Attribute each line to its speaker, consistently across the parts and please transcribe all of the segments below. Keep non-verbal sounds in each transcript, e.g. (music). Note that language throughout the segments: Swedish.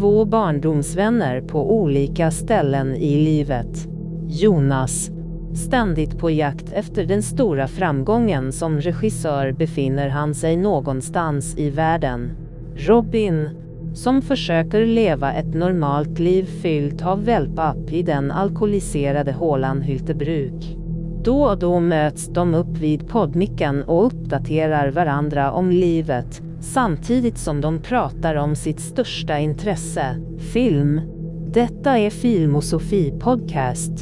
Speaker 1: två barndomsvänner på olika ställen i livet. Jonas, ständigt på jakt efter den stora framgången som regissör befinner han sig någonstans i världen. Robin, som försöker leva ett normalt liv fyllt av wellpapp i den alkoholiserade hålan Hyltebruk. Då och då möts de upp vid poddmicken och uppdaterar varandra om livet, samtidigt som de pratar om sitt största intresse, film. Detta är Filmosofi Podcast.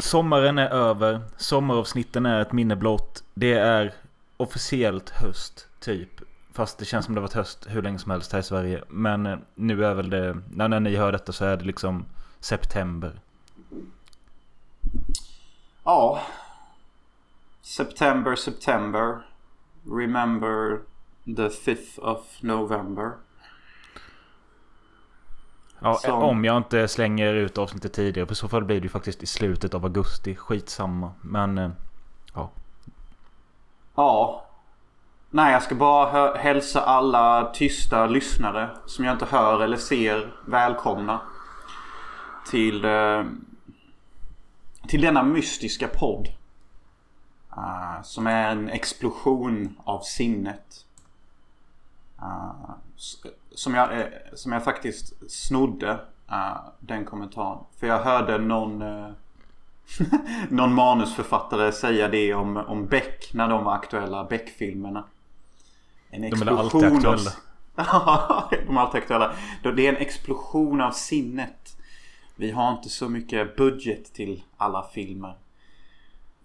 Speaker 2: Sommaren är över, sommaravsnitten är ett minne blott. Det är officiellt höst, typ. Fast det känns som det varit höst hur länge som helst här i Sverige. Men eh, nu är väl det, när ni hör detta så är det liksom september.
Speaker 3: Ja. September, September. Remember the 5th of November.
Speaker 2: Ja,
Speaker 3: Som-
Speaker 2: om jag inte slänger ut avsnittet tidigare. För så fall blir det ju faktiskt i slutet av augusti. Skitsamma. Men eh, ja.
Speaker 3: Ja. Nej, jag ska bara hälsa alla tysta lyssnare som jag inte hör eller ser välkomna. Till, eh, till denna mystiska podd. Eh, som är en explosion av sinnet. Eh, som, jag, som jag faktiskt snodde den kommentaren. För jag hörde någon (laughs) någon manusförfattare säga det om, om Beck när de var aktuella, Beck-filmerna. En
Speaker 2: De är alltid
Speaker 3: av-
Speaker 2: aktuella.
Speaker 3: Ja, (laughs) de är alltid aktuella. Det är en explosion av sinnet. Vi har inte så mycket budget till alla filmer.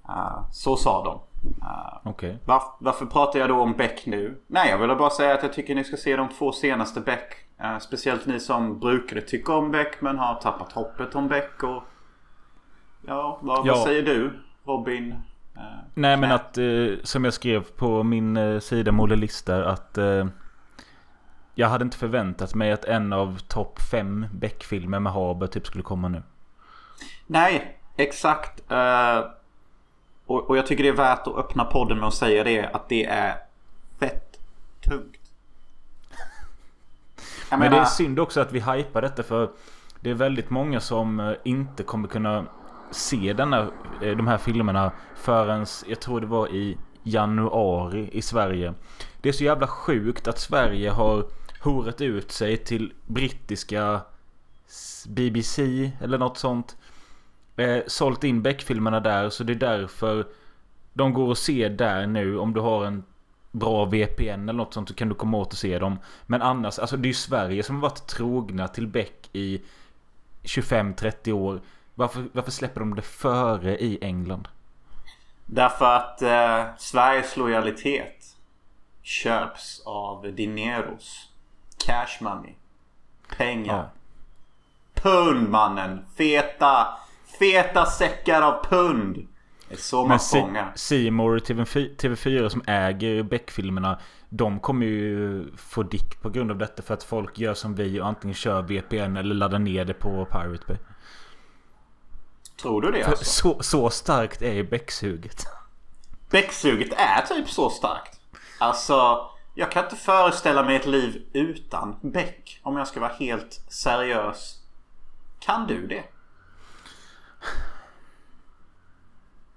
Speaker 3: Ah, så sa de. Ah,
Speaker 2: Okej.
Speaker 3: var, varför pratar jag då om Beck nu? Nej, jag ville bara säga att jag tycker ni ska se de två senaste Beck. Eh, speciellt ni som brukade tycka om Beck men har tappat hoppet om Beck. Och... Ja, vad,
Speaker 2: Ja.
Speaker 3: vad säger du Robin? Eh,
Speaker 2: Nej men att eh, som jag skrev på min eh, sida Molle Listar att jag hade inte förväntat mig att en av topp fem Beck-filmer med Haber typ skulle komma nu.
Speaker 3: Nej, exakt. Och, och jag tycker det är värt att öppna podden med att säga det. Att det är fett tungt. Jag
Speaker 2: Men det
Speaker 3: menar-
Speaker 2: är synd också att vi hypar detta för det är väldigt många som inte kommer kunna se denna, eh, de här filmerna förrän jag tror det var i januari i Sverige. Det är så jävla sjukt att Sverige har horat ut sig till brittiska BBC eller något sånt. Eh, sålt in Beck-filmerna där så det är därför de går att se där nu om du har en bra VPN eller något sånt så kan du komma åt och se dem. Men annars, alltså det är ju Sverige som har varit trogna till Beck i 25-30 år. Varför, varför släpper de det före i England?
Speaker 3: Därför att eh, Sveriges lojalitet köps av dineros. Cash money. Pengar.
Speaker 2: Ja.
Speaker 3: Pund mannen. Feta, feta säckar av pund. Det är så man
Speaker 2: Men
Speaker 3: fångar.
Speaker 2: Seymour TV4, TV4 som äger Beck-filmerna De kommer ju få dick på grund av detta för att folk gör som vi och antingen kör VPN eller laddar ner det på Pirate Bay.
Speaker 3: Tror du det alltså?
Speaker 2: så, så starkt är ju Beck-suget.
Speaker 3: Becksuget är typ så starkt. Alltså, jag kan inte föreställa mig ett liv utan Beck. Om jag ska vara helt seriös. Kan du det?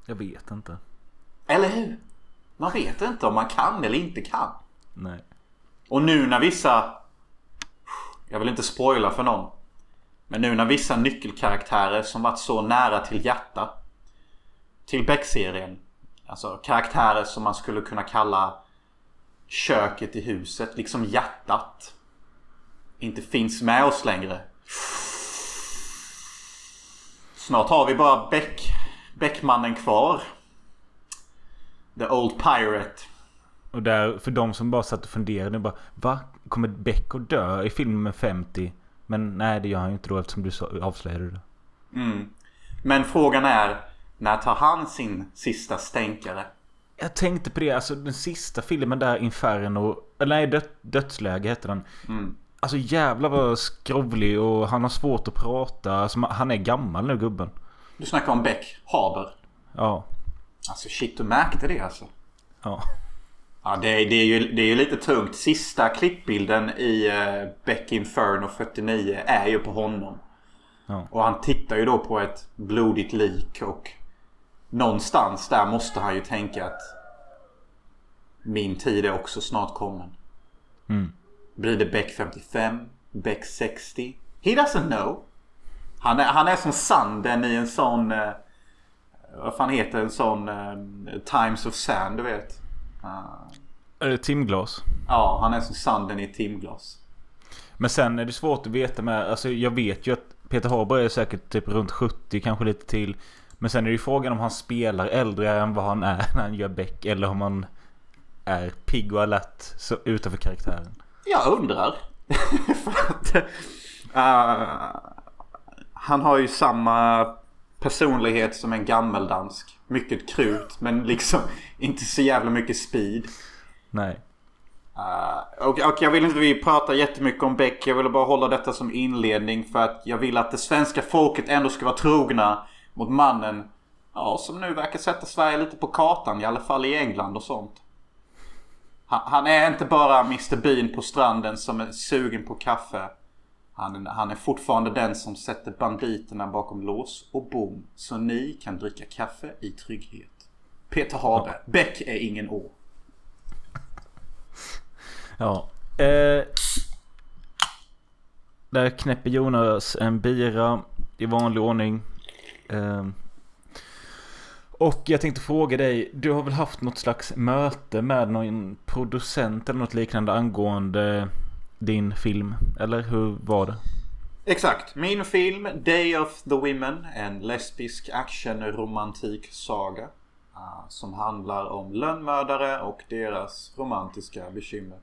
Speaker 2: Jag vet inte.
Speaker 3: Eller hur? Man vet inte om man kan eller inte kan.
Speaker 2: Nej.
Speaker 3: Och nu när vissa... Jag vill inte spoila för någon. Men nu när vissa nyckelkaraktärer som varit så nära till hjärta. Till Beck-serien. Alltså karaktärer som man skulle kunna kalla köket i huset. Liksom hjärtat. Inte finns med oss längre. Snart har vi bara Beck, Beckmannen kvar. The Old Pirate.
Speaker 2: Och där, för de som bara satt och funderade bara Va? Kommer Beck att dö i filmen 50? Men nej det gör han ju inte då eftersom du avslöjade det.
Speaker 3: Mm. Men frågan är, när tar han sin sista stänkare?
Speaker 2: Jag tänkte på det, alltså den sista filmen där Inferno Eller nej, död, Dödsläge heter den.
Speaker 3: Mm.
Speaker 2: Alltså jävlar vad skrovlig och han har svårt att prata. Alltså, han är gammal nu gubben.
Speaker 3: Du snackar om Beck Haber.
Speaker 2: Ja.
Speaker 3: Alltså shit, du märkte det alltså.
Speaker 2: Ja.
Speaker 3: Ja, det, är, det, är ju, det är ju lite tungt. Sista klippbilden i uh, Beck Inferno 49 är ju på honom.
Speaker 2: Ja.
Speaker 3: Och han tittar ju då på ett blodigt lik och någonstans där måste han ju tänka att min tid är också snart kommen.
Speaker 2: Mm.
Speaker 3: Blir det Beck 55? Beck 60? He doesn't know. Han är, han är som sanden i en sån... Uh, vad fan heter en sån uh, Times of Sand, du vet? Uh,
Speaker 2: timglas.
Speaker 3: Ja, han är som sanden i ett timglas.
Speaker 2: Men sen är det svårt att veta med. Alltså jag vet ju att Peter Haber är säkert typ runt 70, kanske lite till. Men sen är det ju frågan om han spelar äldre än vad han är (laughs) när han gör Beck. Eller om han är pigg och alert så, utanför karaktären.
Speaker 3: Jag undrar. (laughs) För att, uh, han har ju samma personlighet som en gammeldansk. Mycket krut men liksom (laughs) inte så jävla mycket speed.
Speaker 2: Nej.
Speaker 3: Uh, och, och, jag vill inte vi prata jättemycket om Beck. Jag ville bara hålla detta som inledning för att jag vill att det svenska folket ändå ska vara trogna mot mannen. Ja, som nu verkar sätta Sverige lite på kartan. I alla fall i England och sånt. Han, han är inte bara Mr Bean på stranden som är sugen på kaffe. Han, han är fortfarande den som sätter banditerna bakom lås och bom. Så ni kan dricka kaffe i trygghet. Peter Haber. Ja. Beck är ingen å.
Speaker 2: Ja. Eh, där knäpper Jonas en bira i vanlig ordning. Eh, och jag tänkte fråga dig, du har väl haft något slags möte med någon producent eller något liknande angående din film? Eller hur var det?
Speaker 3: Exakt. Min film Day of the Women. En lesbisk actionromantik-saga ah, som handlar om lönnmördare och deras romantiska bekymmer.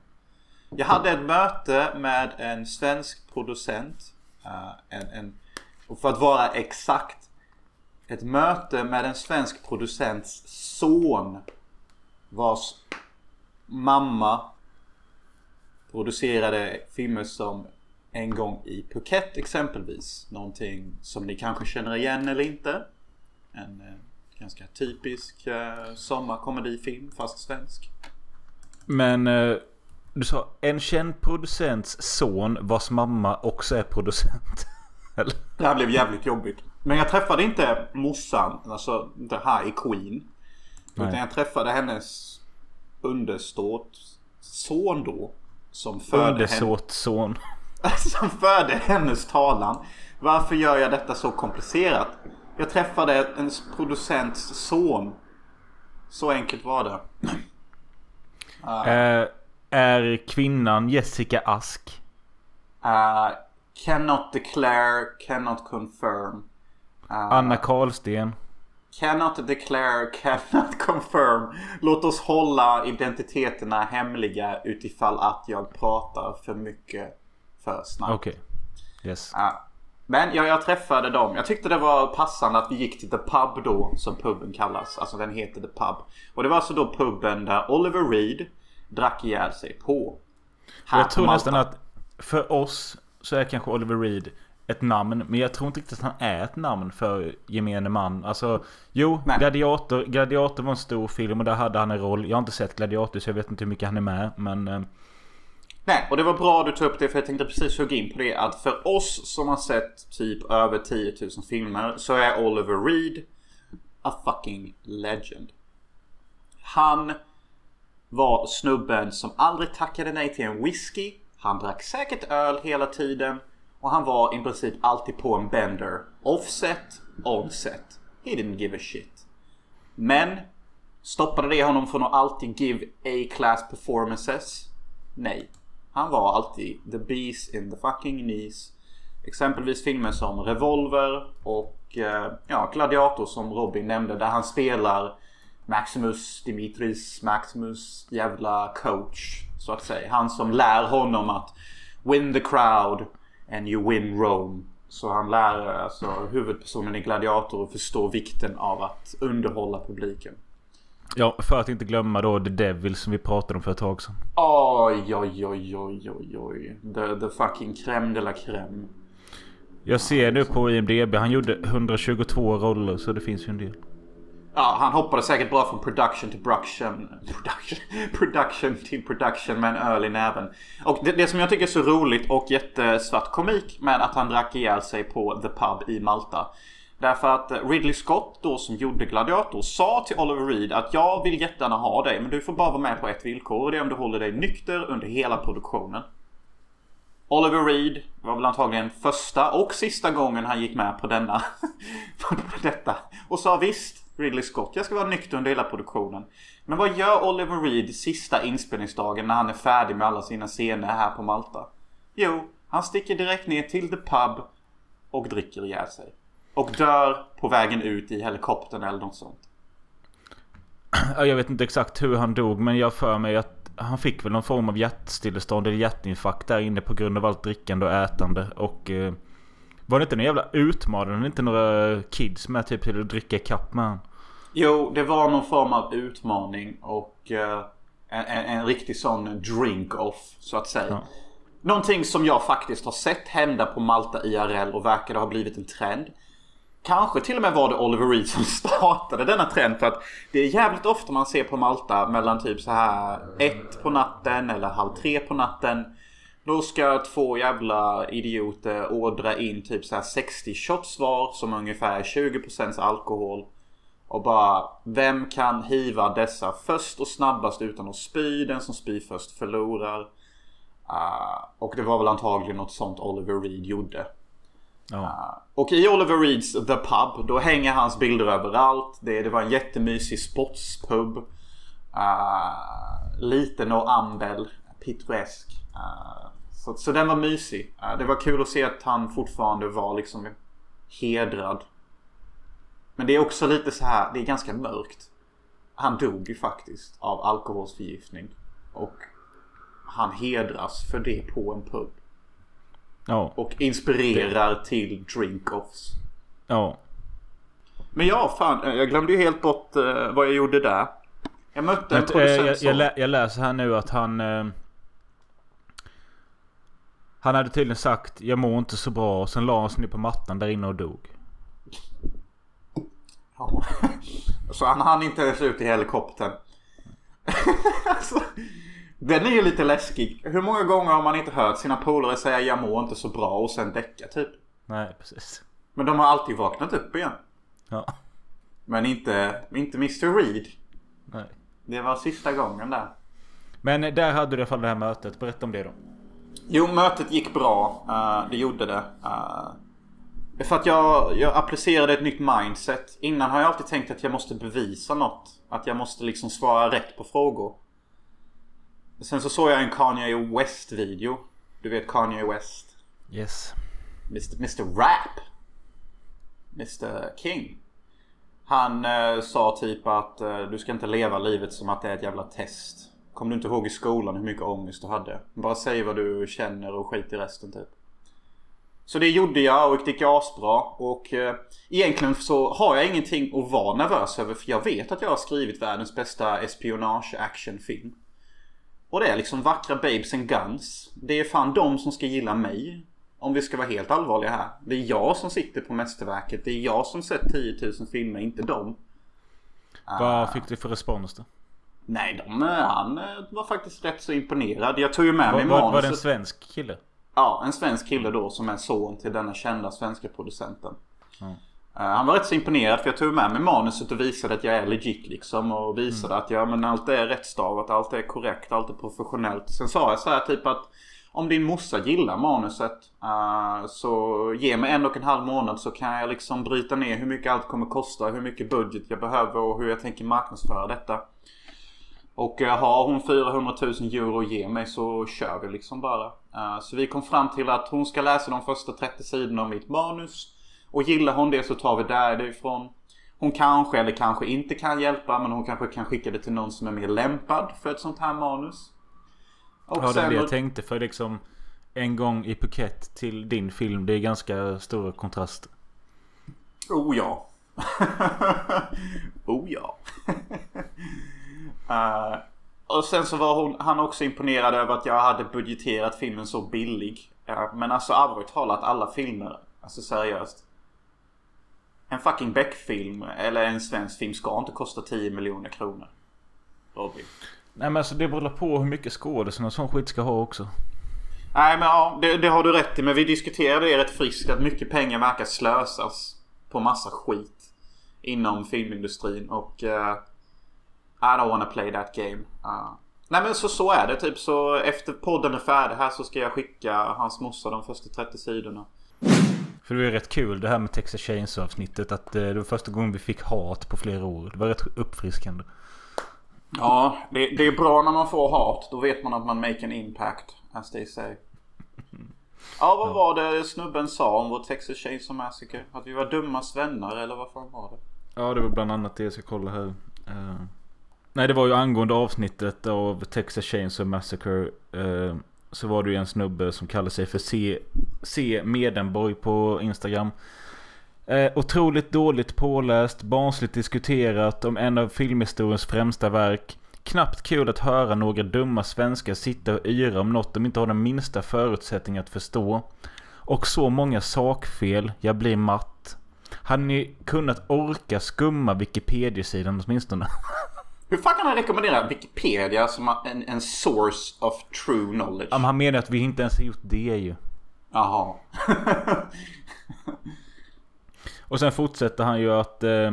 Speaker 3: Jag hade ett möte med en svensk producent. Ah, en, en, och för att vara exakt. Ett möte med en svensk producents son. Vars mamma producerade filmer som En gång i Phuket exempelvis. Någonting som ni kanske känner igen eller inte. En eh, ganska typisk eh, sommarkomedifilm fast svensk.
Speaker 2: Men eh, du sa en känd producents son vars mamma också är producent. (laughs)
Speaker 3: eller? Det här blev jävligt jobbigt. Men jag träffade inte morsan, alltså the high queen. Nej. Utan jag träffade hennes underståt son då. Som födde
Speaker 2: Undersåtsson. (laughs)
Speaker 3: som förde hennes talan. Varför gör jag detta så komplicerat? Jag träffade en producents son. Så enkelt var det.
Speaker 2: Uh, (clears throat) är kvinnan Jessica Ask?
Speaker 3: Uh, cannot declare, cannot confirm.
Speaker 2: Uh, Anna Karlsten?
Speaker 3: Cannot declare, cannot (laughs) confirm. Låt oss hålla identiteterna hemliga utifall att jag pratar för mycket för snabbt.
Speaker 2: Okej. Okay. Yes.
Speaker 3: Uh, men jag, jag träffade dem. Jag tyckte det var passande att vi gick till The Pub då, som puben kallas. Alltså den heter The Pub. Och det var alltså då puben där Oliver Reed drack ihjäl sig på.
Speaker 2: Här jag tror nästan att för oss så är kanske Oliver Reed ett namn. Men jag tror inte riktigt att han är ett namn för gemene man. Alltså, jo, Gladiator, Gladiator var en stor film och där hade han en roll. Jag har inte sett Gladiator så jag vet inte hur mycket han är med. Men... Eh...
Speaker 3: Nej, och det var bra du tog upp det för jag tänkte precis hugga in på det. Att för oss som har sett typ över 10 000 filmer så är Oliver Reed a fucking legend. Han var snubben som aldrig tackade nej till en whisky. Han drack säkert öl hela tiden. Och han var i princip alltid på en bender. Offset, onset. He didn't give a shit. Men stoppade det honom från att alltid give A-class performances? Nej. Han var alltid the beast in the fucking knees. Exempelvis filmer som Revolver och eh, ja, Gladiator som Robin nämnde där han spelar Maximus Dimitris Maximus jävla coach så att säga. Han som lär honom att win the crowd and you win Rome. Så han lär alltså huvudpersonen i Gladiator att förstå vikten av att underhålla publiken.
Speaker 2: Ja, för att inte glömma då The Devil som vi pratade om för ett tag sedan.
Speaker 3: Oj, oj, oj, oj, oj, oj. The, the fucking crème de la crème.
Speaker 2: Jag ser nu på IMDB, han gjorde 122 roller så det finns ju en del.
Speaker 3: Ja, han hoppade säkert bra från production till production. Production, (laughs) production till production med en öl i näven. Och det, det, som jag tycker är så roligt och jättesvart komik med att han drack ihjäl sig på The Pub i Malta. Därför att Ridley Scott då som gjorde Gladiator sa till Oliver Reed att jag vill jättegärna ha dig men du får bara vara med på ett villkor och det är om du håller dig nykter under hela produktionen. Oliver Reed var väl antagligen första och sista gången han gick med på denna. (laughs) på detta. Och sa visst Ridley Scott, jag ska vara nykter under hela produktionen. Men vad gör Oliver Reed sista inspelningsdagen när han är färdig med alla sina scener här på Malta? Jo, han sticker direkt ner till The Pub och dricker ihjäl sig. Och dör på vägen ut i helikoptern eller något sånt.
Speaker 2: Jag vet inte exakt hur han dog men jag för mig att han fick väl någon form av hjärtstillestånd eller hjärtinfarkt där inne på grund av allt drickande och ätande. Och eh, var det inte någon jävla utmanande? Inte några kids med typ till att dricka ikapp med han?
Speaker 3: Jo, det var någon form av utmaning och uh, en, en, en, riktig sån drink-off så att säga. Ja. Någonting som jag faktiskt har sett hända på Malta IRL och verkade ha blivit en trend. Kanske till och med var det Oliver Reed som (laughs) startade denna trend för att det är jävligt ofta man ser på Malta mellan typ så här ett på natten eller halv tre på natten. Då ska två jävla idioter ordra in typ så här 60 shots var som ungefär 20% alkohol. Och bara, vem kan hiva dessa först och snabbast utan att spy? Den som spyr först förlorar. Uh, och det var väl antagligen något sånt Oliver Reed gjorde. Ja. Uh, och i Oliver Reeds The Pub, då hänger hans bilder överallt. Det, det var en jättemysig sportspub. Uh, liten och ambel, pittoresk. så, så den var mysig. det var kul att se att han fortfarande var liksom hedrad men det är också lite så här, det är ganska mörkt. Han dog ju faktiskt av alkoholsförgiftning. Och han hedras för det på en pub. Ja. Och inspirerar det. till drink-offs.
Speaker 2: Ja.
Speaker 3: Men ja, fan. Jag glömde ju helt bort uh, vad jag gjorde där. Jag mötte en
Speaker 2: producent jag, jag, lä jag läser här nu att han... Uh, han hade tydligen sagt jag mår inte så bra och sen la han sig ner på mattan där inne och dog.
Speaker 3: Ja. (laughs) Så han hann inte ens ut i helikoptern. (laughs) alltså, den är ju lite läskig. Hur många gånger har man inte hört sina polare säga jag mår inte så bra och sen däcka typ?
Speaker 2: Nej, precis.
Speaker 3: Men de har alltid vaknat upp igen.
Speaker 2: Ja.
Speaker 3: Men inte, inte Mr Reed.
Speaker 2: Nej.
Speaker 3: Det var sista gången där.
Speaker 2: Men där hade du i alla fall det här mötet. Berätta om det då.
Speaker 3: Jo, mötet gick bra. Uh, det gjorde det. Uh, för att jag, jag applicerade ett nytt mindset. Innan har jag alltid tänkt att jag måste bevisa något. Att jag måste liksom svara rätt på frågor. Sen så såg jag en Kanye West video. Du vet Kanye West?
Speaker 2: Yes.
Speaker 3: Mr, Mr Rap. Mr King. Han eh, sa typ att eh, du ska inte leva livet som att det är ett jävla test. Kommer du inte ihåg i skolan hur mycket ångest du hade? Bara säg vad du känner och skit i resten typ. Så det gjorde jag och det gick asbra. Och eh, egentligen så har jag ingenting att vara nervös över. För jag vet att jag har skrivit världens bästa espionage actionfilm. Och det är liksom vackra babes and guns. Det är fan de som ska gilla mig. Om vi ska vara helt allvarliga här. Det är jag som sitter på mästerverket. Det är jag som sett 10 000 filmer, inte dem.
Speaker 2: Vad uh, fick du för respons då?
Speaker 3: Nej, de, eh, han eh, var faktiskt rätt så imponerad. Jag tog ju med var, mig
Speaker 2: manuset. Var det en svensk kille?
Speaker 3: Ja, en svensk kille då som är son till denna kända svenska producenten. Mm. Han var rätt så imponerad för jag tog med mig manuset och visade att jag är legit liksom. Och visade mm. att ja men allt är rättstavat, allt är korrekt, allt är professionellt. Sen sa jag så här typ att om din morsa gillar manuset uh, så ge mig en och en halv månad så kan jag liksom bryta ner hur mycket allt kommer kosta, hur mycket budget jag behöver och hur jag tänker marknadsföra detta. Och uh, har hon 400 000 euro att ge mig så kör vi liksom bara. Eh, så vi kom fram till att hon ska läsa de första 30 sidorna av mitt manus. Och gillar hon det så tar vi därifrån. Hon kanske eller kanske inte kan hjälpa men hon kanske kan skicka det till någon som är mer lämpad för ett sånt här manus.
Speaker 2: Och ja det är det jag tänkte för liksom en gång i Phuket till din film. Det är ganska stora kontraster.
Speaker 3: Oh ja. (laughs) oh ja. uh, (laughs) Och sen så var hon, han också imponerad över att jag hade budgeterat filmen så billig. Men alltså allvarligt talat alla filmer Alltså seriöst. En fucking Beck-film eller en svensk film ska inte kosta 10 miljoner kronor. Robin.
Speaker 2: Nej men alltså det beror på hur mycket skådisen och sån skit ska ha också.
Speaker 3: Nej men ja, det, det har du rätt i. Men vi diskuterade det rätt friskt att mycket pengar verkar slösas på massa skit. Inom filmindustrin och... Uh, I don't wanna play that game. Uh, nej men så, så är det typ. Så efter podden är färdig här så ska jag skicka hans morsa de första 30 sidorna.
Speaker 2: För det var ju rätt kul det här med Texas Chainsaw avsnittet. Att eh, det var första gången vi fick hat på flera år. Det var rätt uppfriskande.
Speaker 3: Ja, det, det är bra när man får hat. Då vet man att man make an impact. As they say. (laughs) Ja, vad var det snubben sa om vår Texas Chainsaw Massacre? Att vi var dumma svennar eller vad fan var det?
Speaker 2: Ja, det var bland annat det jag ska kolla här. Uh... Nej, det var ju angående avsnittet av Texas Chainsaw Massacre. Eh, så var det ju en snubbe som kallade sig för C, C Medenborg på Instagram. Eh, otroligt dåligt påläst, barnsligt diskuterat om en av filmhistoriens främsta verk. Knappt kul att höra några dumma svenskar sitta och yra om något de inte har den minsta förutsättning att förstå. Och så många sakfel, jag blir matt. Hade ni kunnat orka skumma Wikipedia-sidan åtminstone? (laughs)
Speaker 3: Hur fan kan han rekommendera Wikipedia som en, en source of true knowledge?
Speaker 2: Ja, men han menar att vi inte ens har gjort det ju.
Speaker 3: Jaha. (laughs)
Speaker 2: Och sen fortsätter han ju att... Eh,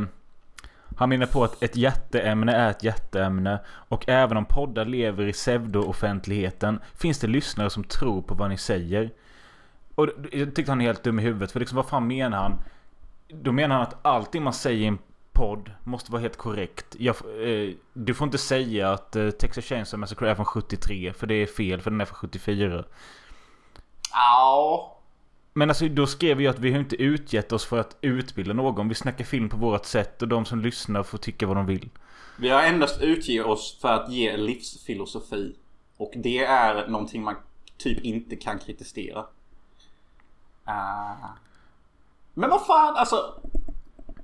Speaker 2: han menar på att ett jätteämne är ett jätteämne. Och även om poddar lever i pseudo-offentligheten finns det lyssnare som tror på vad ni säger. Och jag tyckte han är helt dum i huvudet. För liksom vad fan menar han? Då menar han att allting man säger i en podd måste vara helt korrekt. Jag, eh, du får inte säga att eh, Texas Chainsaw Massacre är från 73. För det är fel, för den är från 74.
Speaker 3: Ja.
Speaker 2: Men alltså då skrev jag att vi har inte utgett oss för att utbilda någon. Vi snackar film på vårt sätt och de som lyssnar får tycka vad de vill.
Speaker 3: Vi har endast utgett oss för att ge livsfilosofi. Och det är någonting man typ inte kan kritisera. Uh... Men vad fan alltså.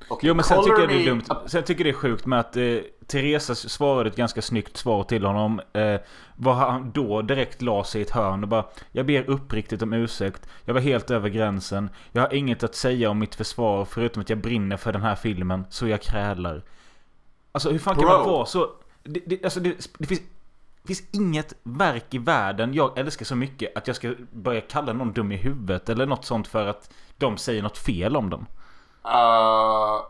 Speaker 2: Okay, jo men sen tycker jag det är dumt. Sen tycker jag det är sjukt med att eh, Teresa svarade ett ganska snyggt svar till honom. Eh, vad han då direkt la sig i ett hörn och bara Jag ber uppriktigt om ursäkt. Jag var helt över gränsen. Jag har inget att säga om mitt försvar förutom att jag brinner för den här filmen. Så jag krälar. Alltså hur fan Bro. kan man vara så... Det, det, alltså det, det finns det finns inget verk i världen jag älskar så mycket att jag ska börja kalla någon dum i huvudet eller något sånt för att de säger något fel om dem.
Speaker 3: Uh,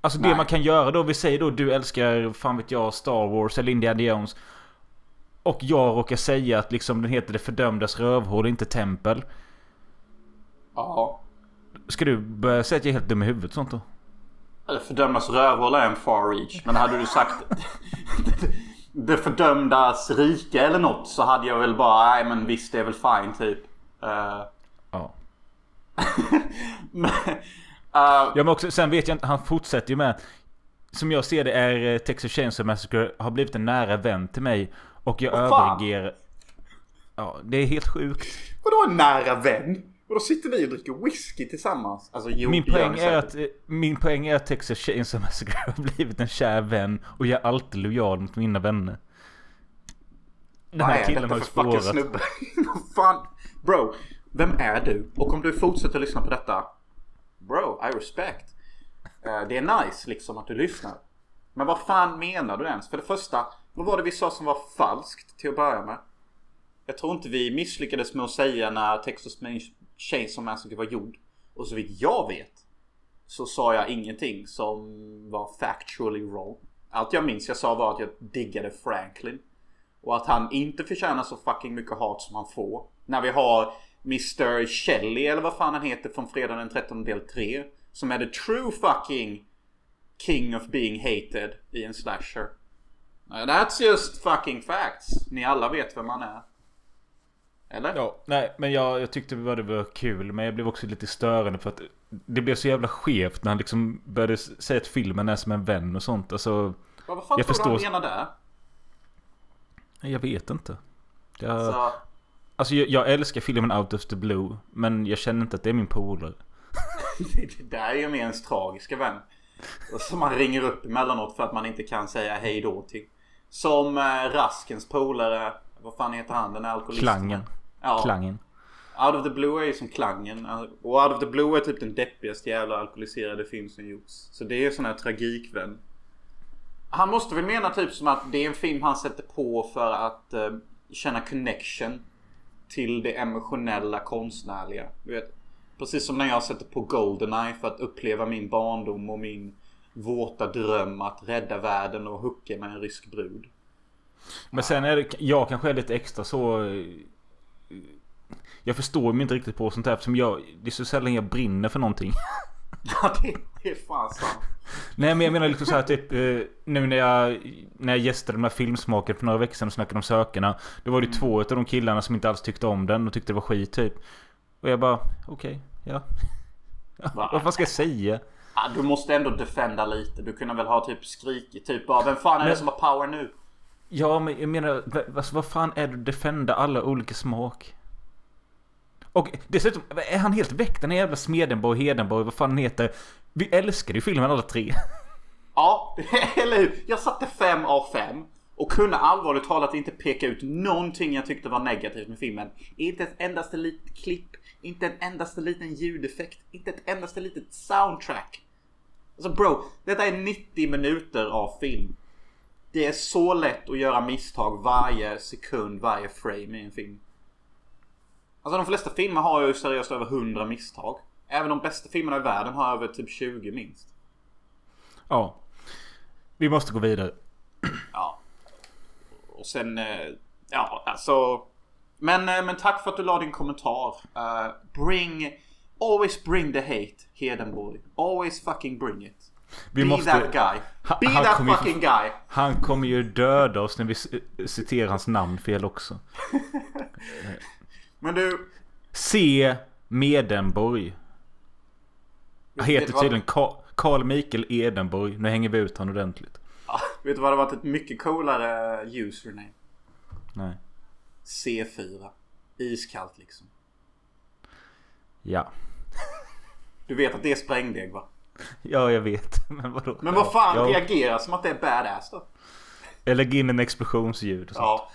Speaker 2: alltså nej. det man kan göra då, vi säger då du älskar, fan vet jag, Star Wars eller Indiana Jones. Och jag råkar säga att liksom den heter Det fördömdas rövhål, inte tempel.
Speaker 3: Ja.
Speaker 2: Ska du börja säga att jag är helt dum i huvudet sånt då?
Speaker 3: Det fördömdas rövhål är en far reach. Men hade du sagt (laughs) Det fördömdas rike eller något så hade jag väl bara, nej men visst det är väl fine typ. Uh...
Speaker 2: Ja. (laughs)
Speaker 3: men,
Speaker 2: ja men också, sen vet jag inte, han fortsätter ju med Som jag ser det är eh, Texas Chainsaw Massacre har blivit en nära vän till mig Och jag överger Ja, det är helt sjukt
Speaker 3: Vadå en nära vän? Och då sitter ni och dricker whisky tillsammans? Alltså, jo,
Speaker 2: min, poäng är att, eh, min poäng är att Texas Chainsaw Massacre (laughs) har blivit en kär vän Och jag är alltid lojal mot mina vänner
Speaker 3: Den här killen har ju spårat snubbe? (laughs) fan? Bro, vem är du? Och om du fortsätter lyssna på detta Bro, I respect. Uh, det är nice liksom att du lyssnar. Men vad fan menar du ens? För det första, vad var det vi sa som var falskt till att börja med? Jag tror inte vi misslyckades med att säga när Texas Chainsaw Massacre var gjord. Och så vitt jag vet så sa jag ingenting som var factually wrong. Allt jag minns jag sa var att jag diggade Franklin. Och att han inte förtjänar så fucking mycket hat som han får. När vi har Mr. Shelley eller vad fan han heter från fredagen den 13 del 3. Som är the true fucking king of being hated i en slasher. That's just fucking facts. Ni alla vet vem han är. Eller?
Speaker 2: Ja, nej men jag, jag tyckte det var kul men jag blev också lite störande för att det blev så jävla skevt när han liksom började säga att filmen är som en vän och sånt. Alltså,
Speaker 3: vad fan jag tror förstår... du han menar där?
Speaker 2: Jag vet inte. Jag... Alltså, Alltså jag, jag, älskar filmen Out of the Blue. Men jag känner inte att det är min polare. (laughs)
Speaker 3: det där är ju mer ens tragiska vän. Som man ringer upp emellanåt för att man inte kan säga hej då till. Som eh, Raskens polare. Vad fan heter han? Den alkoholisten?
Speaker 2: Klangen. Ja. Klangen.
Speaker 3: Out of the Blue är ju som klangen. Och Out of the Blue är typ den deppigaste jävla alkoholiserade film som gjorts. Så det är ju sån här tragikvän. Han måste väl mena typ som att det är en film han sätter på för att uh, känna connection till det emotionella konstnärliga. Du vet, precis som när jag sätter på Goldeneye för att uppleva min barndom och min våta dröm att rädda världen och hucka med en rysk brud.
Speaker 2: Men sen är det, jag kanske är lite extra så... eh, Jag förstår mig inte riktigt på sånt här eftersom jag... Det är så sällan jag brinner för någonting. (laughs)
Speaker 3: Ja, det, det är fan sant.
Speaker 2: Nej men jag menar liksom så här typ eh, Nu när jag När jag gästade de här filmsmaken för några veckor sedan och snackade om Sökarna Då var det två av de killarna som inte alls tyckte om den och tyckte det var skit typ Och jag bara okej, ja. ja (laughs)
Speaker 3: Va?
Speaker 2: Vad ska jag säga?
Speaker 3: Ja, du måste ändå defenda lite. Du kunde väl ha typ skrikit typ bara Vem fan är det
Speaker 2: Men-
Speaker 3: som har power nu?
Speaker 2: Ja men jag menar alltså, vad fan är det att defenda alla olika smak? Och dessutom, är han helt väck den här jävla Smedenborg, Hedenborg, vad fan heter? Vi älskade ju filmen alla tre. (laughs)
Speaker 3: Ja, (laughs) eller hur? Jag satte fem av fem och kunde allvarligt talat inte peka ut någonting jag tyckte var negativt med filmen. Inte ett endaste litet klipp, inte en endaste liten ljudeffekt, inte ett endaste litet soundtrack. Alltså bro, detta är 90 minuter av film. Det är så lätt att göra misstag varje sekund, varje frame i en film. Alltså de flesta filmer har ju seriöst över 100 misstag. Även de bästa filmerna i världen har över typ 20 minst.
Speaker 2: Ja. Vi måste gå vidare.
Speaker 3: Ja. Och sen, eh, ja alltså. Men, eh, men tack för att du la din kommentar. Eh, bring, always bring the hate, Hedenborg. Always fucking bring it.
Speaker 2: Vi
Speaker 3: Be
Speaker 2: måste-
Speaker 3: that guy. Be
Speaker 2: han
Speaker 3: that
Speaker 2: kommer ju-
Speaker 3: fucking guy.
Speaker 2: Han kommer ju döda oss när vi citerar hans namn fel också. (laughs)
Speaker 3: Men du.
Speaker 2: C. Medenborg. Han heter tydligen Ka- Carl Mikael Edenborg. Nu hänger vi ut honom ordentligt.
Speaker 3: Ah, vet du vad det varit ett mycket coolare username?
Speaker 2: Nej.
Speaker 3: C4. Iskallt liksom.
Speaker 2: Ja.
Speaker 3: Du vet att det är sprängdeg va?
Speaker 2: Ja, jag vet. (laughs) Men vadå?
Speaker 3: Men vad fan
Speaker 2: Ja.
Speaker 3: reagerar som att det är badass då?
Speaker 2: Jag lägger in en explosionsljud och sånt.
Speaker 3: Ja.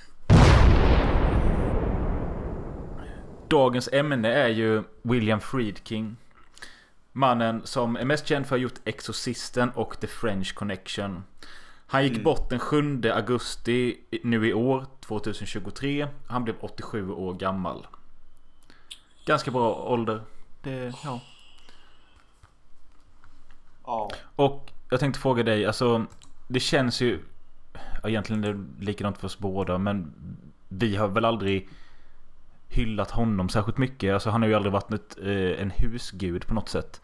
Speaker 2: Dagens ämne är ju William Friedkin. Mannen som är mest känd för att ha gjort Exorcisten och The French Connection. Han gick bort den 7 augusti nu i år, 2023. Han blev 87 år gammal. Ganska bra ålder. Det, ja.
Speaker 3: Ja.
Speaker 2: Och jag tänkte fråga dig, alltså det känns ju... Ja, egentligen är det likadant för oss båda, men vi har väl aldrig hyllat honom särskilt mycket. Alltså han har ju aldrig varit ett, eh, en husgud på något sätt.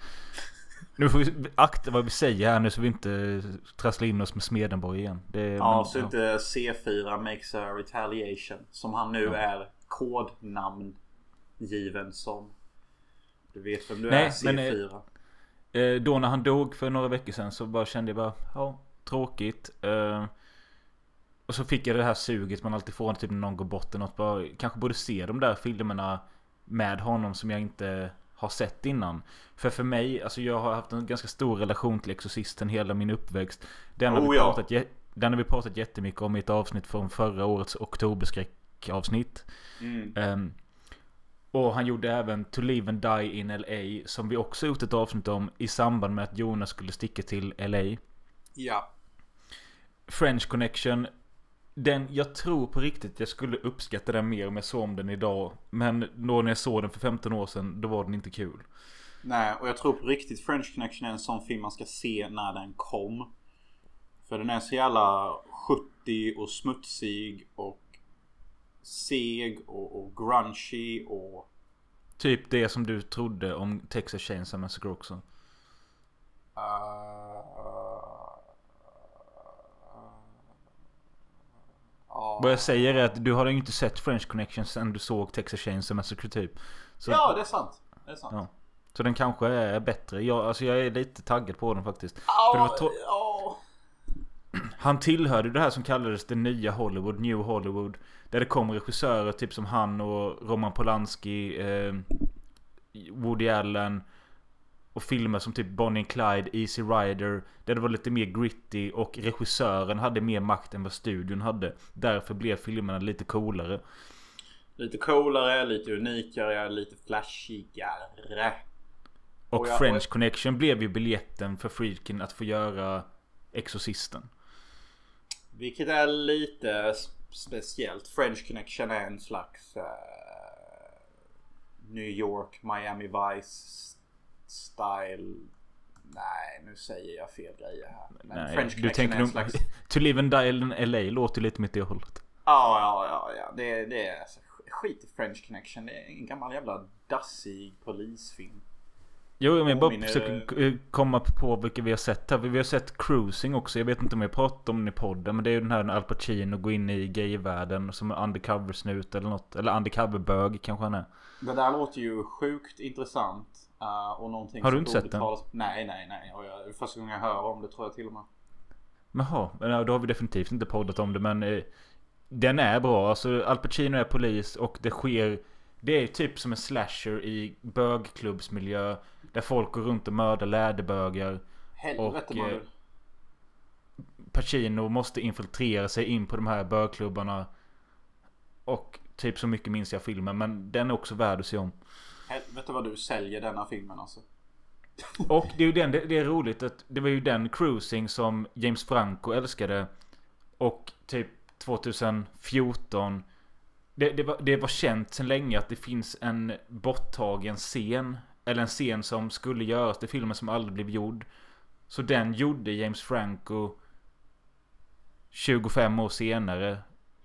Speaker 2: Nu får vi akta vad vi säger här nu så vi inte trasslar in oss med Smedenborg igen. Det,
Speaker 3: Ja,
Speaker 2: men,
Speaker 3: så inte C4 makes a retaliation. Som han nu
Speaker 2: Ja.
Speaker 3: är kodnamn given som. Du vet vem du
Speaker 2: Nej,
Speaker 3: är C4.
Speaker 2: Eh, då när han dog för några veckor sedan så bara kände jag bara, ja, tråkigt. Eh, och så fick jag det här suget man alltid får typ när någon går bort eller något. Bara, kanske borde se de där filmerna med honom som jag inte har sett innan. För för mig, alltså jag har haft en ganska stor relation till Exorcisten hela min uppväxt. Den har,
Speaker 3: Oh,
Speaker 2: vi,
Speaker 3: ja.
Speaker 2: pratat, jä- den har vi pratat jättemycket om i ett avsnitt från förra årets oktoberskräckavsnitt.
Speaker 3: Mm.
Speaker 2: Ehm, och han gjorde även To Live and Die in LA som vi också gjort ett avsnitt om i samband med att Jonas skulle sticka till LA.
Speaker 3: Ja.
Speaker 2: French Connection. Den, jag tror på riktigt jag skulle uppskatta den mer om jag såg om den idag. Men då när jag såg den för 15 år sedan, då var den inte kul.
Speaker 3: Nej, och jag tror på riktigt French Connection är en sån film man ska se när den kom. För den är så jävla 70 och smutsig och seg och, och grungy och...
Speaker 2: Typ det som du trodde om Texas Chainsaw Massacre också.
Speaker 3: Ja.
Speaker 2: Vad jag säger är att du har ju inte sett French Connection sen du såg Texas Chainsaw Massacre typ. Så,
Speaker 3: Ja, det är sant. Det är sant.
Speaker 2: Ja. Så den kanske är bättre. Jag, alltså jag är lite taggad på den faktiskt. Var tro-
Speaker 3: ja.
Speaker 2: Han tillhörde det här som kallades det nya Hollywood, New Hollywood. Där det kom regissörer typ som han och Roman Polanski, eh, Woody Allen. Och filmer som typ Bonnie and Clyde, Easy Rider. Där det var lite mer gritty och regissören hade mer makt än vad studion hade. Därför blev filmerna lite coolare.
Speaker 3: Lite coolare, lite unikare, lite flashigare.
Speaker 2: Och,
Speaker 3: Och jag-
Speaker 2: French
Speaker 3: och-
Speaker 2: Connection blev ju biljetten för Friedkin att få göra Exorcisten.
Speaker 3: Vilket är lite speciellt. French Connection är en slags eh, New York, Miami Vice style. Nej, nu säger jag fel grejer här. Men
Speaker 2: Nej,
Speaker 3: French
Speaker 2: du tänker nog...
Speaker 3: slags... (laughs)
Speaker 2: To Live and Die in LA låter lite mitt i hållet.
Speaker 3: Ja, ja, ja, ja. Det, det är alltså, skit i French Connection. Det är en gammal jävla dassig polisfilm.
Speaker 2: Jo, men jag bara
Speaker 3: Påminner-
Speaker 2: försöker eh, komma på vilka vi har sett här. Vi har sett Cruising också. Jag vet inte om jag pratat om den i podden. Men det är ju den här när Al Pacino går in i gayvärlden som undercover-snut eller något. Eller undercover-bög kanske han är.
Speaker 3: Det där låter ju sjukt intressant. Eh, och någonting
Speaker 2: Har du inte sett den?
Speaker 3: talas- Nej, nej, nej. Och jag, första gången jag hör om det tror jag till och med.
Speaker 2: Jaha, då har vi definitivt inte poddat om det men eh, Den är bra, alltså Al Pacino är polis och det sker Det är typ som en slasher i bögklubbsmiljö Där folk går runt och mördar läderbögar
Speaker 3: Helvete
Speaker 2: Och, eh, Pacino måste infiltrera sig in på de här bögklubbarna Och typ så mycket minns jag filmen men den är också värd att se om
Speaker 3: Helvete vad du säljer denna filmen alltså.
Speaker 2: Och det är ju den, det, det är roligt att det var ju den cruising som James Franco älskade. Och typ 2014. Det, det, var, det var känt sedan länge att det finns en borttagen scen. Eller en scen som skulle göras till filmen som aldrig blev gjord. Så den gjorde James Franco 25 år senare.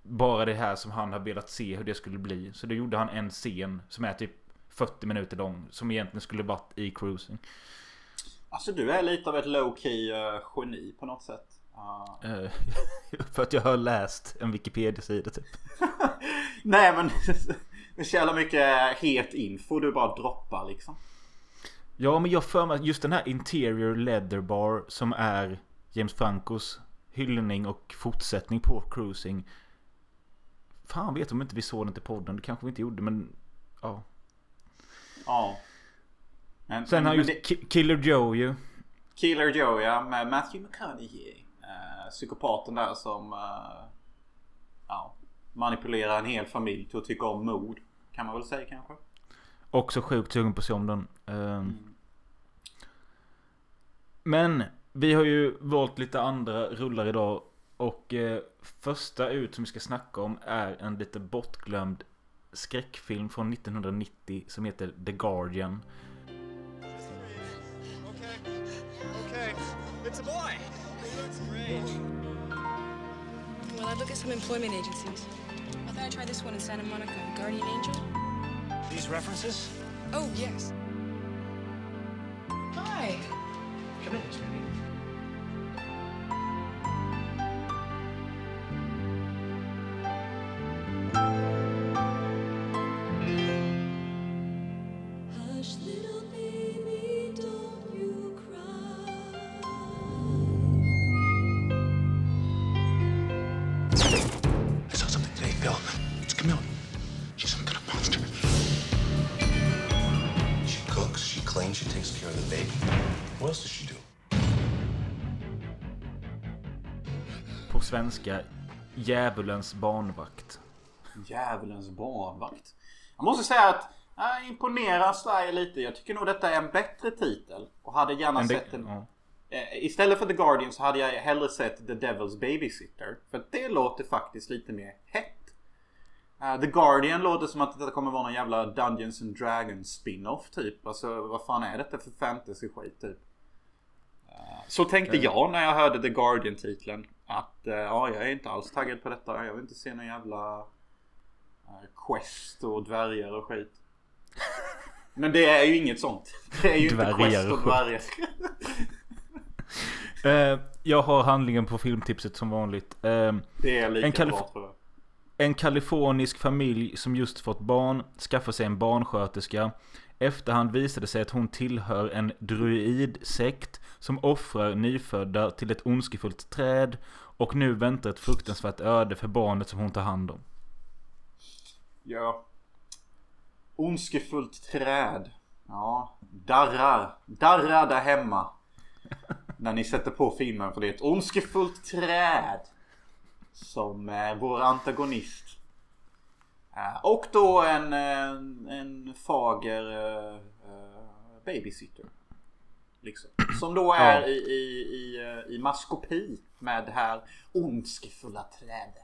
Speaker 2: Bara det här som han har velat se hur det skulle bli. Så då gjorde han en scen som är typ 40 minuter lång. Som egentligen skulle varit i cruising.
Speaker 3: Alltså du är lite av ett low key uh, geni på något sätt. Uh,
Speaker 2: Eh, (laughs) för att jag har läst en Wikipedia-sida typ. (laughs)
Speaker 3: nej men (laughs) så jävla mycket het info du bara droppar liksom.
Speaker 2: Ja men jag för mig just den här Interior Leather Bar som är James Francos hyllning och fortsättning på Cruising. Fan vet om inte vi såg den till podden. Det kanske vi inte gjorde men ja.
Speaker 3: Ja. Men,
Speaker 2: Sen har
Speaker 3: men
Speaker 2: just
Speaker 3: det,
Speaker 2: Ki- Killer Joe ju.
Speaker 3: Killer Joe ja med Matthew McConaughey. Uh, psykopaten där som uh, ja, manipulerar en hel familj till att tycka om mord. Kan man väl säga kanske.
Speaker 2: Också sjukt sugen på att se om den. Ehm. Men vi har ju valt lite andra rullar idag. Och eh, första ut som vi ska snacka om är en lite bortglömd skräckfilm från 1990 som heter The Guardian.
Speaker 4: Okay. Okay. It's a boy. He looks great.
Speaker 5: Well, I'd look at some employment agencies. I thought I'd try this one in Santa Monica, Guardian Angel.
Speaker 4: These references?
Speaker 5: Oh, yes. Hi.
Speaker 4: Come in, sweetie.
Speaker 2: Svenska Djävulens barnvakt.
Speaker 3: Djävulens barnvakt. Jag måste säga att jag imponerar Sverige lite. Jag tycker nog detta är en bättre titel. Och hade gärna
Speaker 2: det-
Speaker 3: sett en...
Speaker 2: ja.
Speaker 3: Eh, Istället för The Guardian så hade jag hellre sett The Devil's Babysitter. För det låter faktiskt lite mer hett. Eh, The Guardian låter som att det kommer vara någon jävla Dungeons and Dragons spin-off typ. Alltså vad fan är detta för fantasy-skit typ? Eh, Så tänkte jag när jag hörde The Guardian-titeln. Att eh, ja, jag är inte alls taggad på detta. Jag vill inte se någon jävla eh, Quest och dvärgar och skit. (laughs) Men det är ju inget sånt. Det är ju inte
Speaker 2: Dvärgar
Speaker 3: Quest och dvärgar. (laughs)
Speaker 2: Eh, jag har handlingen på filmtipset som vanligt. Eh,
Speaker 3: Det är lika
Speaker 2: En
Speaker 3: bra tror jag.
Speaker 2: En kalifornisk familj som just fått barn skaffar sig en barnsköterska. Efterhand visade det sig att hon tillhör en druidsekt som offrar nyfödda till ett ondskefullt träd och nu väntar ett fruktansvärt öde för barnet som hon tar hand om.
Speaker 3: Ja. Ondskefullt träd. Ja. Darrar. Darrar där hemma. (laughs) När ni sätter på filmen för det är ett ondskefullt träd. Som är vår antagonist. Eh, och då en, en, en fager eh, eh, babysitter. Liksom. Som då är
Speaker 2: Ja.
Speaker 3: i, i, i, eh, i maskopi med det här ondskefulla trädet.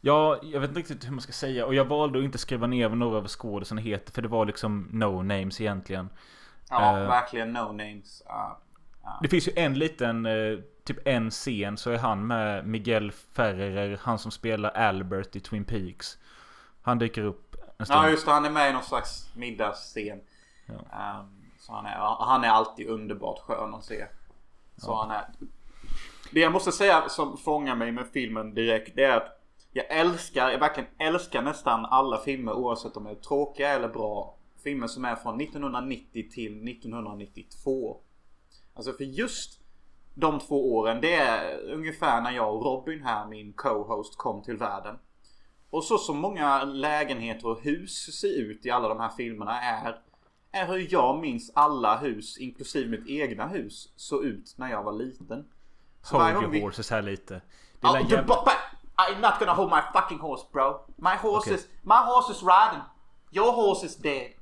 Speaker 2: Ja, jag vet inte riktigt hur man ska säga. Och jag valde att inte skriva ner vad några av skådisarna heter. För det var liksom no names egentligen.
Speaker 3: Ja,
Speaker 2: Eh.
Speaker 3: verkligen no names. Ja.
Speaker 2: Det finns ju en liten, eh, typ en scen så är han med Miguel Ferrer, han som spelar Albert i Twin Peaks. Han dyker upp en stund.
Speaker 3: Ja just det, han är med i någon slags middagsscen. Ehm, så han är, han är alltid underbart skön att se. Så han är... Det jag måste säga som fångar mig med filmen direkt det är att jag älskar, jag verkligen älskar nästan alla filmer oavsett om de är tråkiga eller bra. Filmer som är från 1990 till 1992. Alltså för just de två åren, det är ungefär när jag och Robin här, min co-host, kom till världen. Och så som många lägenheter och hus ser ut i alla de här filmerna är är hur jag minns alla hus, inklusive mitt egna hus, såg ut när jag var liten. Så
Speaker 2: Hold your
Speaker 3: vi-
Speaker 2: horses här lite. Det
Speaker 3: Oh,
Speaker 2: jävla...
Speaker 3: I'm not gonna hold my fucking horse bro. My horse
Speaker 2: Okay.
Speaker 3: is, my horse is riding. Your horse is dead.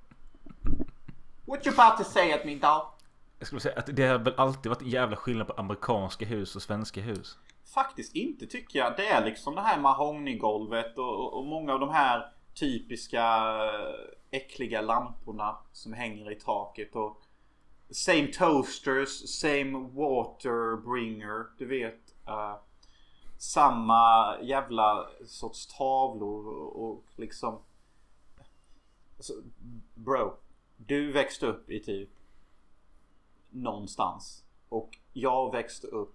Speaker 3: What you about to say at me dog?
Speaker 2: Jag skulle säga att det har väl alltid varit en jävla skillnad på amerikanska hus och svenska hus.
Speaker 3: Faktiskt inte tycker jag. Det är liksom det här mahognygolvet och, och, och många av de här typiska eh, äckliga lamporna som hänger i taket och Same toasters, same water bringer, du vet. Uh, samma jävla sorts tavlor och, och liksom... Alltså, bro, du växte upp i typ någonstans. Och jag växte upp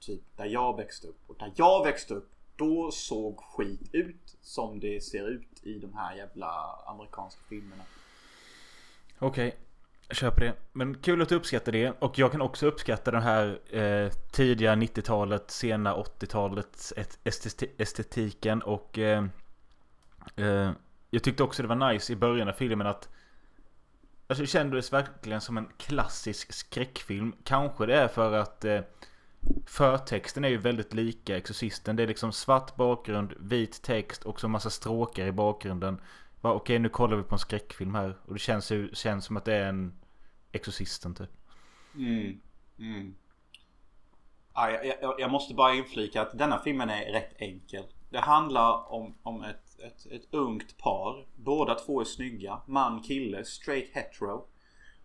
Speaker 3: typ där jag växte upp. Och där jag växte upp då såg skit ut som det ser ut i de här jävla amerikanska filmerna.
Speaker 2: Okej, jag köper det. Men kul att du uppskattar det. Och jag kan också uppskatta den här eh, tidiga 90-talet, sena 80-talets esteti- estetiken. Och eh, eh, jag tyckte också det var nice i början av filmen att Alltså det kändes verkligen som en klassisk skräckfilm. Kanske det är för att eh, förtexten är ju väldigt lika Exorcisten. Det är liksom svart bakgrund, vit text och så massa stråkar i bakgrunden. Va, Okej, nu kollar vi på en skräckfilm här. Och det känns, ju, känns som att det är en Exorcisten typ.
Speaker 3: Mm. Mm. Ja, jag, jag, jag måste bara inflika att denna filmen är rätt enkel. Det handlar om, om ett, ett, ett ungt par. Båda två är snygga. Man, kille, straight hetero.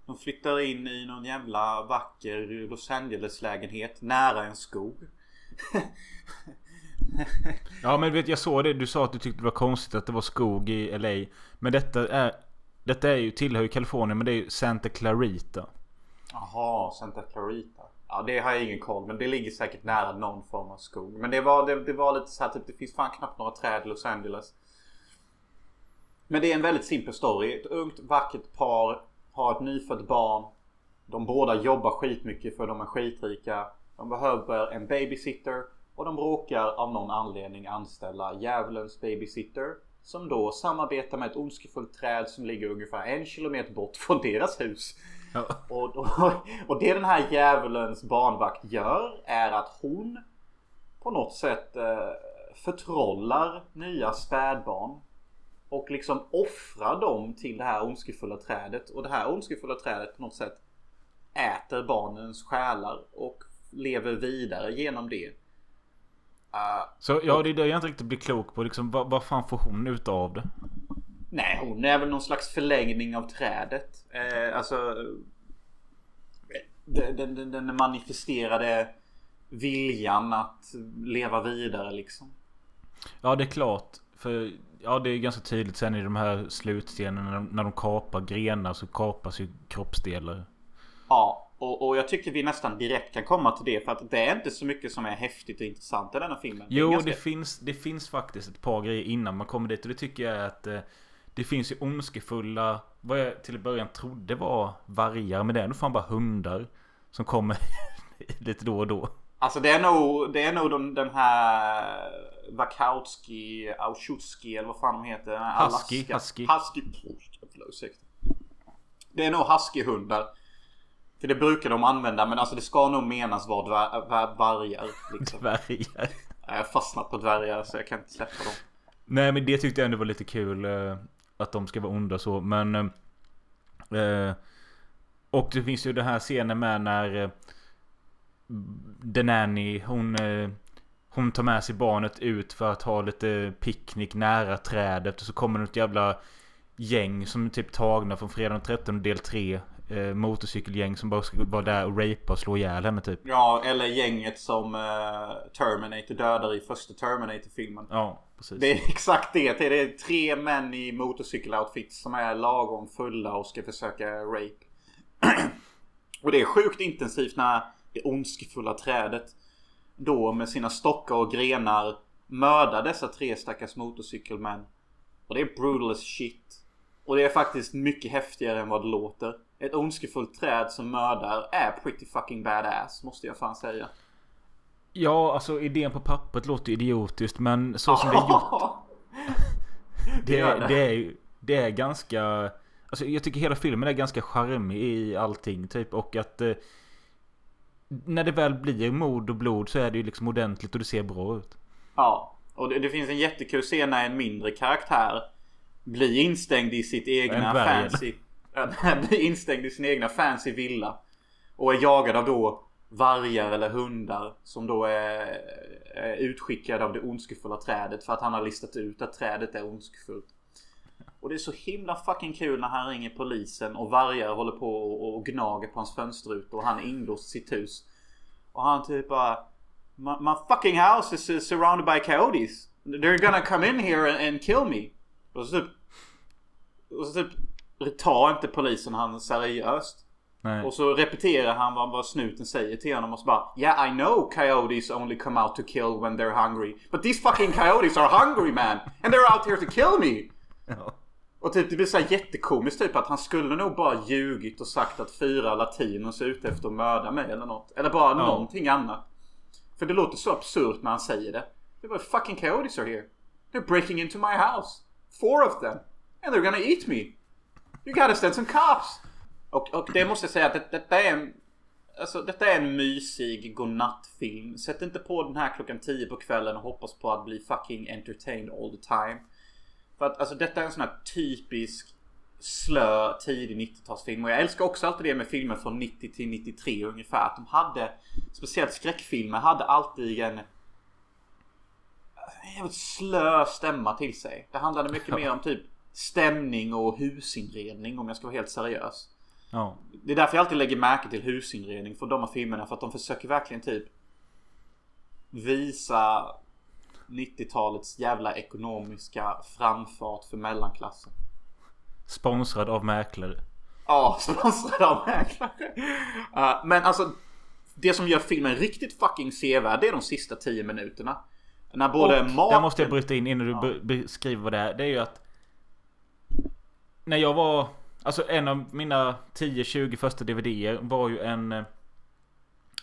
Speaker 3: De flyttar in i någon jävla vacker Los Angeles lägenhet nära en skog. (laughs)
Speaker 2: Ja men vet jag såg det. Du sa att du tyckte det var konstigt att det var skog i LA. Men detta är... Detta är ju, tillhör ju Kalifornien men det är ju Santa Clarita.
Speaker 3: Jaha, Santa Clarita. Ja det har jag ingen koll men det ligger säkert nära någon form av skog. Men det var, det, det var lite så här typ det finns fan knappt några träd i Los Angeles. Men det är en väldigt simpel story. Ett ungt vackert par har ett nyfött barn. De båda jobbar skitmycket för de är skitrika. De behöver en babysitter. Och de råkar av någon anledning anställa djävulens babysitter. Som då samarbetar med ett ondskefullt träd som ligger ungefär en kilometer bort från deras hus. Och, och, (laughs) och det den här djävulens barnvakt gör är att hon på något sätt eh, förtrollar nya spädbarn. Och liksom offrar dem till det här ondskefulla trädet. Och det här ondskefulla trädet på något sätt äter barnens själar och lever vidare genom det. Eh,
Speaker 2: Så ja, det är det jag inte riktigt blir klok på. Liksom, vad, vad fan får hon ut av det?
Speaker 3: Nej, hon är väl någon slags förlängning av trädet. Eh, alltså... Den, den, den- manifesterade viljan att leva vidare liksom.
Speaker 2: Ja, det är klart. För ja, det är ganska tydligt sen i de här slutscenerna när de, när de kapar grenar så kapas ju kroppsdelar.
Speaker 3: Ja, och, och jag tycker vi nästan direkt kan komma till det för att det är inte så mycket som är häftigt och intressant i denna filmen. Det
Speaker 2: Jo,
Speaker 3: ganska-
Speaker 2: det, finns, det finns faktiskt ett par grejer innan man kommer dit. Och det tycker jag är att eh, det finns ju ondskefulla, vad jag till början trodde var vargar. Men det är nog fan bara hundar. Som kommer (laughs) lite då och då.
Speaker 3: Alltså det är nog, det är nog den, den här Wachowski, Auschutski eller vad fan de heter.
Speaker 2: Husky,
Speaker 3: Alaska-
Speaker 2: husky.
Speaker 3: Husky. Ursäkta. Det är nog huskyhundar. För det brukar de använda men alltså det ska nog menas vara dvär, var, vargar. Liksom.
Speaker 2: Dvärgar.
Speaker 3: Jag har fastnat på dvärgar så jag kan inte släppa dem.
Speaker 2: Nej men det tyckte jag ändå var lite kul. Eh, Att de ska vara onda så. Men... eh, eh, Och det finns ju den här scenen med när... eh, The Nanny, hon... eh, Hon tar med sig barnet ut för att ha lite picknick nära trädet. Och så kommer det ett jävla gäng som är typ tagna från fredag den 13 del 3. Eh, motorcykelgäng som bara ska vara där och rapea och slå ihjäl henne typ.
Speaker 3: Ja, eller gänget som eh, Terminator dödar i första Terminator-filmen.
Speaker 2: Ja, precis.
Speaker 3: Det är (laughs) exakt det. Det är tre män i motorcykeloutfits som är lagom fulla och ska försöka rape. (clears throat) och det är sjukt intensivt när det ondskefulla trädet då med sina stockar och grenar mördar dessa tre stackars motorcykelmän. Och det är brutal as shit. Och det är faktiskt mycket häftigare än vad det låter. Ett ondskefullt träd som mördar är pretty fucking badass måste jag fan säga.
Speaker 2: Ja, alltså idén på pappret låter idiotiskt men så som det är gjort. (laughs) Det,
Speaker 3: gör det.
Speaker 2: det, är, det är ganska... Alltså jag tycker hela filmen är ganska charmig i allting typ och att... Eh, när det väl blir mord och blod så är det ju liksom ordentligt och det ser bra ut.
Speaker 3: Ja, och det, det finns en jättekul scen när en mindre karaktär blir instängd i sitt egna fancy... (laughs) Blir instängd i sin egna fancy villa. Och är jagad av då vargar eller hundar som då är, är utskickade av det ondskefulla trädet för att han har listat ut att trädet är ondskefullt. Och det är så himla fucking kul när han ringer polisen och vargar håller på och, och gnager på hans fönsterrutor och han är inlåst i sitt hus. Och han typ bara My, my fucking house is uh, surrounded by coyotes. They're gonna come in here and, and kill me. Och så typ... Och så typ... Tar inte polisen han seriöst.
Speaker 2: Nej.
Speaker 3: Och så repeterar han vad, vad snuten säger till honom och så bara Yeah I know coyotes only come out to kill when they're hungry. But these fucking coyotes are hungry man. And they're out here to kill me.
Speaker 2: Ja.
Speaker 3: Och typ det blir så här jättekomiskt typ att han skulle nog bara ljugit och sagt att fyra latinos är ute efter att mörda mig eller något. Eller bara
Speaker 2: Ja.
Speaker 3: någonting annat. För det låter så absurt när han säger det. Det var fucking coyotes are here. They're breaking into my house. Four of them. And they're gonna eat me. You gotta send some cops. Och, och det måste jag säga att det, detta är en... Alltså detta är en mysig godnattfilm. Sätt inte på den här klockan 10 på kvällen och hoppas på att bli fucking entertained all the time. För att alltså detta är en sån här typisk slö tidig 90-talsfilm. Och jag älskar också alltid det med filmer från 90 till 93 ungefär. Att de hade, speciellt skräckfilmer, hade alltid en jävligt slö stämma till sig. Det handlade mycket mer om typ stämning och husinredning om jag ska vara helt seriös.
Speaker 2: Ja.
Speaker 3: Det är därför jag alltid lägger märke till husinredning för de här filmerna. För att de försöker verkligen typ visa 90-talets jävla ekonomiska framfart för mellanklassen.
Speaker 2: Sponsrad av mäklare.
Speaker 3: Ja, (laughs) sponsrad av mäklare. Uh, men alltså det som gör filmen riktigt fucking sevärd det är de sista 10 minuterna. När både
Speaker 2: och
Speaker 3: maten...
Speaker 2: där måste jag bryta in innan du be- beskriver vad det är. Det är ju att... När jag var... Alltså en av mina 10-20 första DVDer var ju en... eh,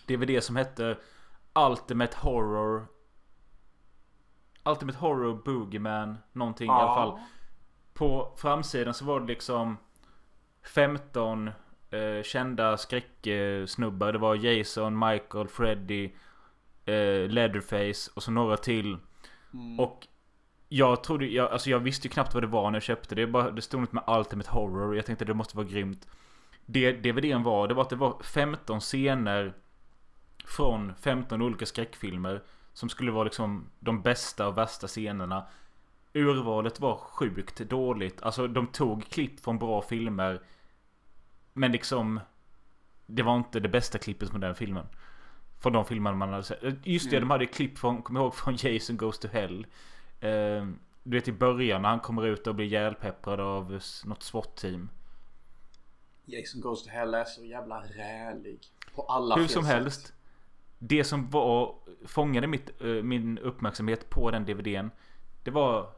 Speaker 2: DVD som hette Ultimate Horror... Ultimate Horror Boogeyman någonting i alla fall. På framsidan så var det liksom 15 eh, kända skräcksnubbar. Det var Jason, Michael, Freddy, eh, Leatherface och så några till. Och jag trodde, jag, alltså jag visste ju knappt vad det var när jag köpte det. Bara, det stod något med Ultimate Horror och jag tänkte det måste vara grymt. Det DVDn var, det var att det var 15 scener från 15 olika skräckfilmer. Som skulle vara liksom de bästa och värsta scenerna. Urvalet var sjukt dåligt. Alltså de tog klipp från bra filmer. Men liksom... Det var inte det bästa klippet från den filmen. Från de filmerna man hade sett. Just det, de hade klipp från, kom ihåg, från Jason Goes to Hell. Eh, du vet i början när han kommer ut och blir ihjälpepprad av något SWAT-team.
Speaker 3: Jason Goes to Hell är så jävla rälig. På alla
Speaker 2: Hur som
Speaker 3: sätt.
Speaker 2: helst. Det som var, fångade mitt, eh, min uppmärksamhet på den DVDn. Det var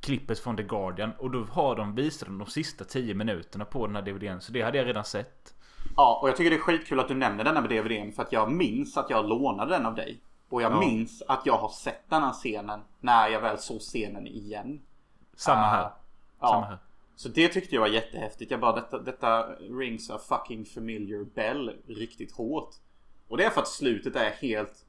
Speaker 2: klippet från The Guardian. Och då har de visat de sista 10 minuterna på den här DVDn. Så det hade jag redan sett.
Speaker 3: Ja, och jag tycker det är skitkul att du nämner denna med DVDn. För att jag minns att jag lånade den av dig. Och jag
Speaker 2: Ja.
Speaker 3: minns att jag har sett den här scenen när jag väl såg scenen igen.
Speaker 2: Samma
Speaker 3: Ah,
Speaker 2: här.
Speaker 3: Ja.
Speaker 2: Samma här.
Speaker 3: Så det tyckte jag var jättehäftigt. Jag bara detta, detta rings a fucking familiar bell riktigt hårt. Och det är för att slutet är helt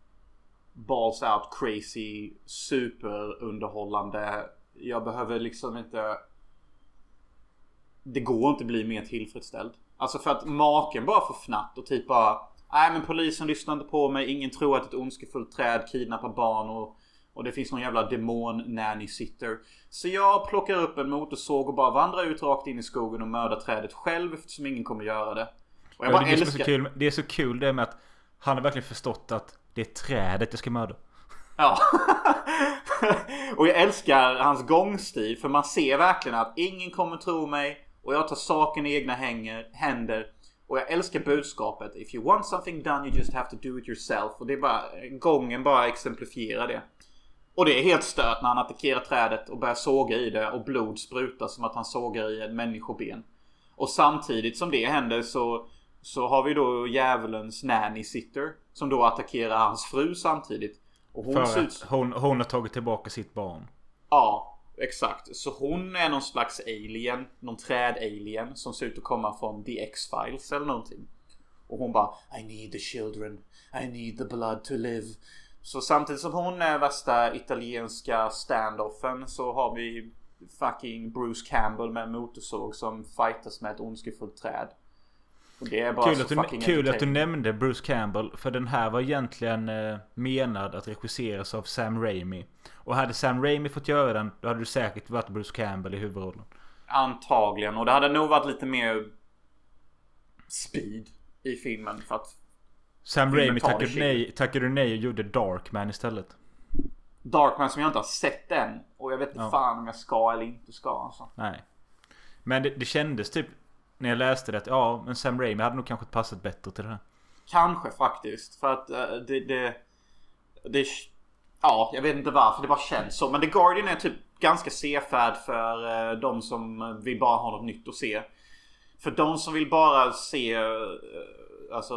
Speaker 3: balls out crazy, superunderhållande, jag behöver liksom inte... Det går inte bli mer tillfredsställd. Alltså för att maken bara får fnatt och typ bara... Nej men polisen lyssnar inte på mig. Ingen tror att ett ondskefullt träd kidnappar barn och... Och det finns någon jävla demon nanny sitter. Så jag plockar upp en motorsåg och bara vandrar ut rakt in i skogen och mördar trädet själv eftersom ingen kommer göra det. Och jag
Speaker 2: Ja,
Speaker 3: bara
Speaker 2: det, är så
Speaker 3: älskar...
Speaker 2: kul, det är så kul det med att han har verkligen förstått att det är trädet jag ska mörda.
Speaker 3: Ja. (laughs) och jag älskar hans gångstil för man ser verkligen att ingen kommer tro mig och jag tar saken i egna hänger, händer. Och jag älskar budskapet. If you want something done you just have to do it yourself. Och det är bara, gången bara exemplifierar det. Och det är helt stört när han attackerar trädet och börjar såga i det och blod sprutar som att han sågar i ett människoben. Och samtidigt som det händer så, så har vi då djävulens nanny sitter. Som då attackerar hans fru samtidigt. Och hon
Speaker 2: För att hon, hon har tagit tillbaka sitt barn.
Speaker 3: Ja, exakt. Så hon är någon slags alien. Någon träd-alien som ser ut att komma från The X-Files eller någonting. Och hon bara I need the children. I need the blood to live. Så samtidigt som hon är värsta italienska standoffen så har vi fucking Bruce Campbell med en motorsåg som fightas med ett ondskefullt träd. Och det är bara
Speaker 2: Kul att, du, kul att du nämnde Bruce Campbell. För den här var egentligen eh, menad att regisseras av Sam Raimi. Och hade Sam Raimi fått göra den, då hade du säkert varit Bruce Campbell i huvudrollen.
Speaker 3: Antagligen. Och det hade nog varit lite mer speed i filmen för att
Speaker 2: Sam Raimi tackade nej, tackade nej och gjorde Darkman istället.
Speaker 3: Darkman som jag inte har sett än. Och jag vet inte
Speaker 2: Ja.
Speaker 3: fan om jag ska eller inte ska alltså.
Speaker 2: Nej. Men det, det kändes typ när jag läste det att ja, men Sam Raimi hade nog kanske passat bättre till det här.
Speaker 3: Kanske faktiskt. För att uh, det, det, det... Ja, jag vet inte varför. Det bara känns så. Men The Guardian är typ ganska sefärd för uh, de som vill bara ha något nytt att se. För de som vill bara se uh, alltså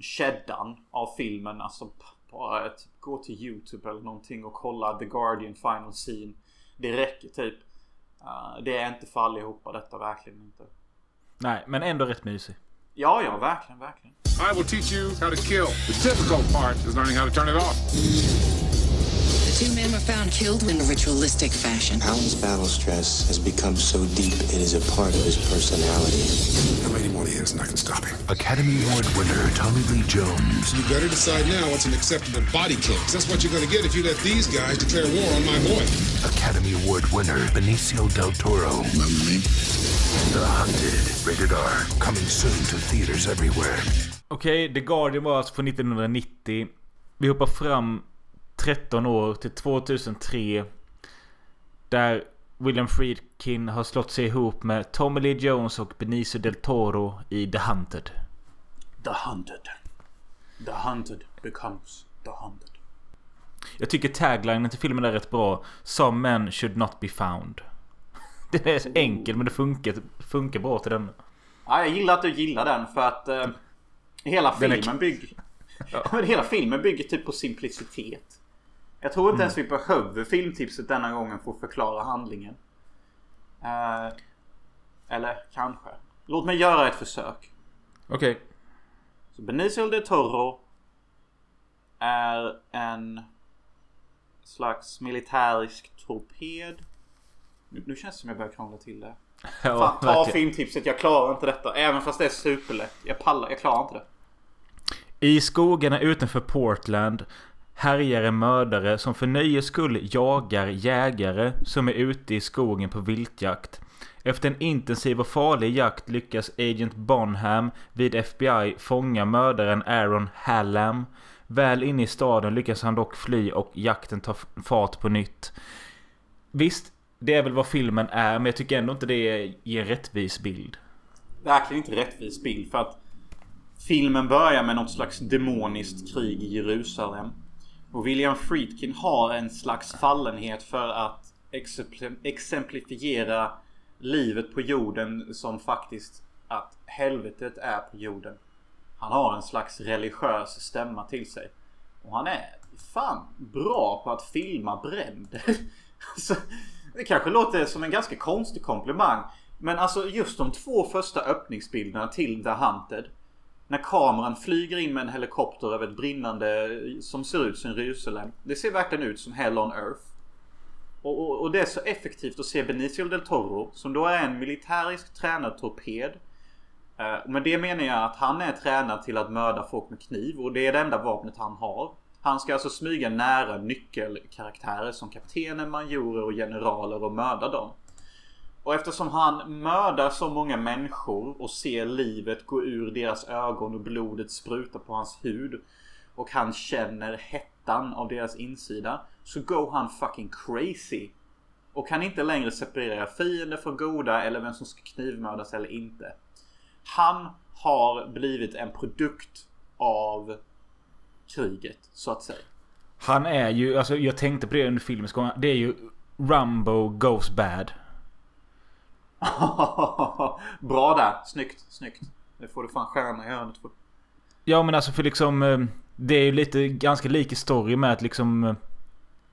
Speaker 3: keddan av filmen. Alltså bara ett, gå till YouTube eller någonting och kolla The Guardian Final Scene. Det räcker typ. Uh, det är inte för allihopa detta, verkligen inte.
Speaker 2: Nej, men ändå rätt mysig.
Speaker 3: Ja, ja, verkligen, verkligen.
Speaker 6: I will teach you how to kill. The difficult part is learning how to turn it off.
Speaker 7: The two men were found killed in a ritualistic fashion.
Speaker 8: Alan's battle stress has become so deep it is a part of his personality.
Speaker 6: I'm ready what he is, and I can stop him.
Speaker 4: Academy Award winner Tommy Lee Jones.
Speaker 6: You better decide now what's an acceptable body kill. 'cause that's what you're going to get if you let these guys declare war on my boy.
Speaker 4: Academy Award winner Benicio del Toro. The Hunted. Rated R. Coming soon to theaters everywhere.
Speaker 2: Okej, The Guardian var alltså från 1990. Vi hoppar fram 13 år till 2003. Där William Friedkin har slått sig ihop med Tommy Lee Jones och Benicio del Toro i The Hunted.
Speaker 3: The Hunted. The Hunted becomes the Hunted.
Speaker 2: Jag tycker taglinen till filmen är rätt bra. Some men should not be found. (laughs) Det är så enkel men det funkar, funkar bra till den.
Speaker 3: Ja, jag gillar att du gillar den för att eh, hela
Speaker 2: Den
Speaker 3: filmen bygger... Men (laughs) (laughs) hela filmen bygger typ på simplicitet. Jag tror inte ens vi behöver filmtipset denna gången för att förklara handlingen. Eh, eller kanske. Låt mig göra ett försök.
Speaker 2: Okej.
Speaker 3: Så Benicio del Toro är en slags militärisk torped. Nu, nu känns det som jag börjar krångla till det. (laughs)
Speaker 2: Ja,
Speaker 3: Fan, ta
Speaker 2: verkligen.
Speaker 3: filmtipset, jag klarar inte detta. Även fast det är superlätt. Jag pallar, jag klarar inte det.
Speaker 2: I skogarna utanför Portland härjar en mördare som för nöjes skull jagar jägare som är ute i skogen på viltjakt. Efter en intensiv och farlig jakt lyckas Agent Bonham vid FBI fånga mördaren Aaron Hallam. Väl inne i staden lyckas han dock fly och jakten tar fart på nytt. Visst, det är väl vad filmen är, men jag tycker ändå inte det ger en rättvis bild.
Speaker 3: Verkligen inte rättvis bild för att filmen börjar med något slags demoniskt krig i Jerusalem. Och William Friedkin har en slags fallenhet för att exemplifiera livet på jorden som faktiskt att helvetet är på jorden. Han har en slags religiös stämma till sig. Och han är fan bra på att filma bränder. (laughs) Alltså, det kanske låter som en ganska konstig komplimang. Men alltså just de två första öppningsbilderna till The Hunted. När kameran flyger in med en helikopter över ett brinnande som ser ut som Jerusalem. Det ser verkligen ut som Hell on Earth. Och, och, och det är så effektivt att se Benicio del Toro som då är en militärisk tränad torped. Eh, Med det menar jag att han är tränad till att mörda folk med kniv och det är det enda vapnet han har. Han ska alltså smyga nära nyckelkaraktärer som kaptener, majorer och generaler och mörda dem. Och eftersom han mördar så många människor och ser livet gå ur deras ögon och blodet spruta på hans hud och han känner hettan av deras insida så går han fucking crazy. Och kan inte längre separera fiender från goda eller vem som ska knivmördas eller inte. Han har blivit en produkt av kriget så att säga.
Speaker 2: Han är ju, alltså jag tänkte på det under filmens gång. Det är ju Rumbo goes bad. (laughs)
Speaker 3: Bra där. Snyggt, snyggt. Det får du fan stjärna i hörnet för.
Speaker 2: Ja men alltså för liksom eh, Det är ju lite ganska lik story med att liksom eh,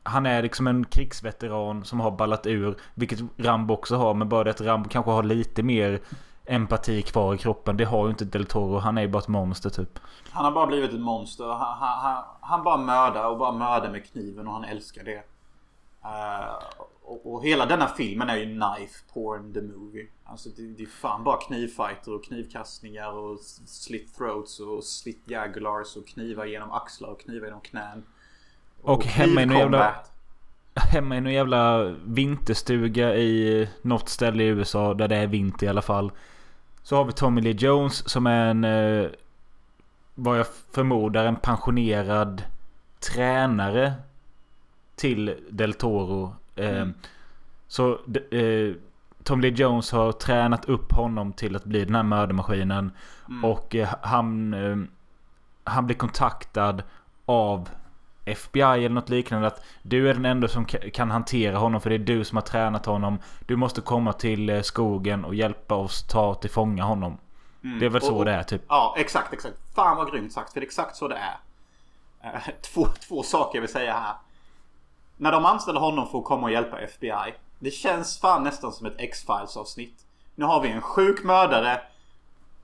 Speaker 2: Han är liksom en krigsveteran som har ballat ur Vilket Rambo också har men bara det att Rambo kanske har lite mer Empati kvar i kroppen Det har ju inte Del Toro Han är ju bara ett monster typ
Speaker 3: Han har bara blivit ett monster. Han, han, han, han bara mördar och bara mördar med kniven och han älskar det. Eh, och, och hela denna filmen är ju knife porn the movie. Alltså det, det är fan bara knivfighter och knivkastningar och slit throats och slit jagulars och knivar genom axlar och knivar genom knän.
Speaker 2: Och hemma i någon jävla-. Hemma i någon jävla vinterstuga i något ställe i USA där det är vinter i alla fall. Så har vi Tommy Lee Jones som är en... Eh, vad jag förmodar en pensionerad tränare till Del Toro. Eh, Så d- eh, Tom Lee Jones har tränat upp honom till att bli den här mördarmaskinen. Och eh, han, han blir kontaktad av FBI eller något liknande. Att du är den enda som ka- kan hantera honom för det är du som har tränat honom. Du måste komma till skogen och hjälpa oss ta till fånga honom. Det är väl så
Speaker 3: Och- och-
Speaker 2: det är typ.
Speaker 3: Ja, exakt, exakt. Fan vad grymt sagt. För det är exakt så det är. (laughs) Två, två saker jag vill säga här. När de anställer honom för att komma och hjälpa FBI. Det känns fan nästan som ett X-Files avsnitt. Nu har vi en sjuk mördare.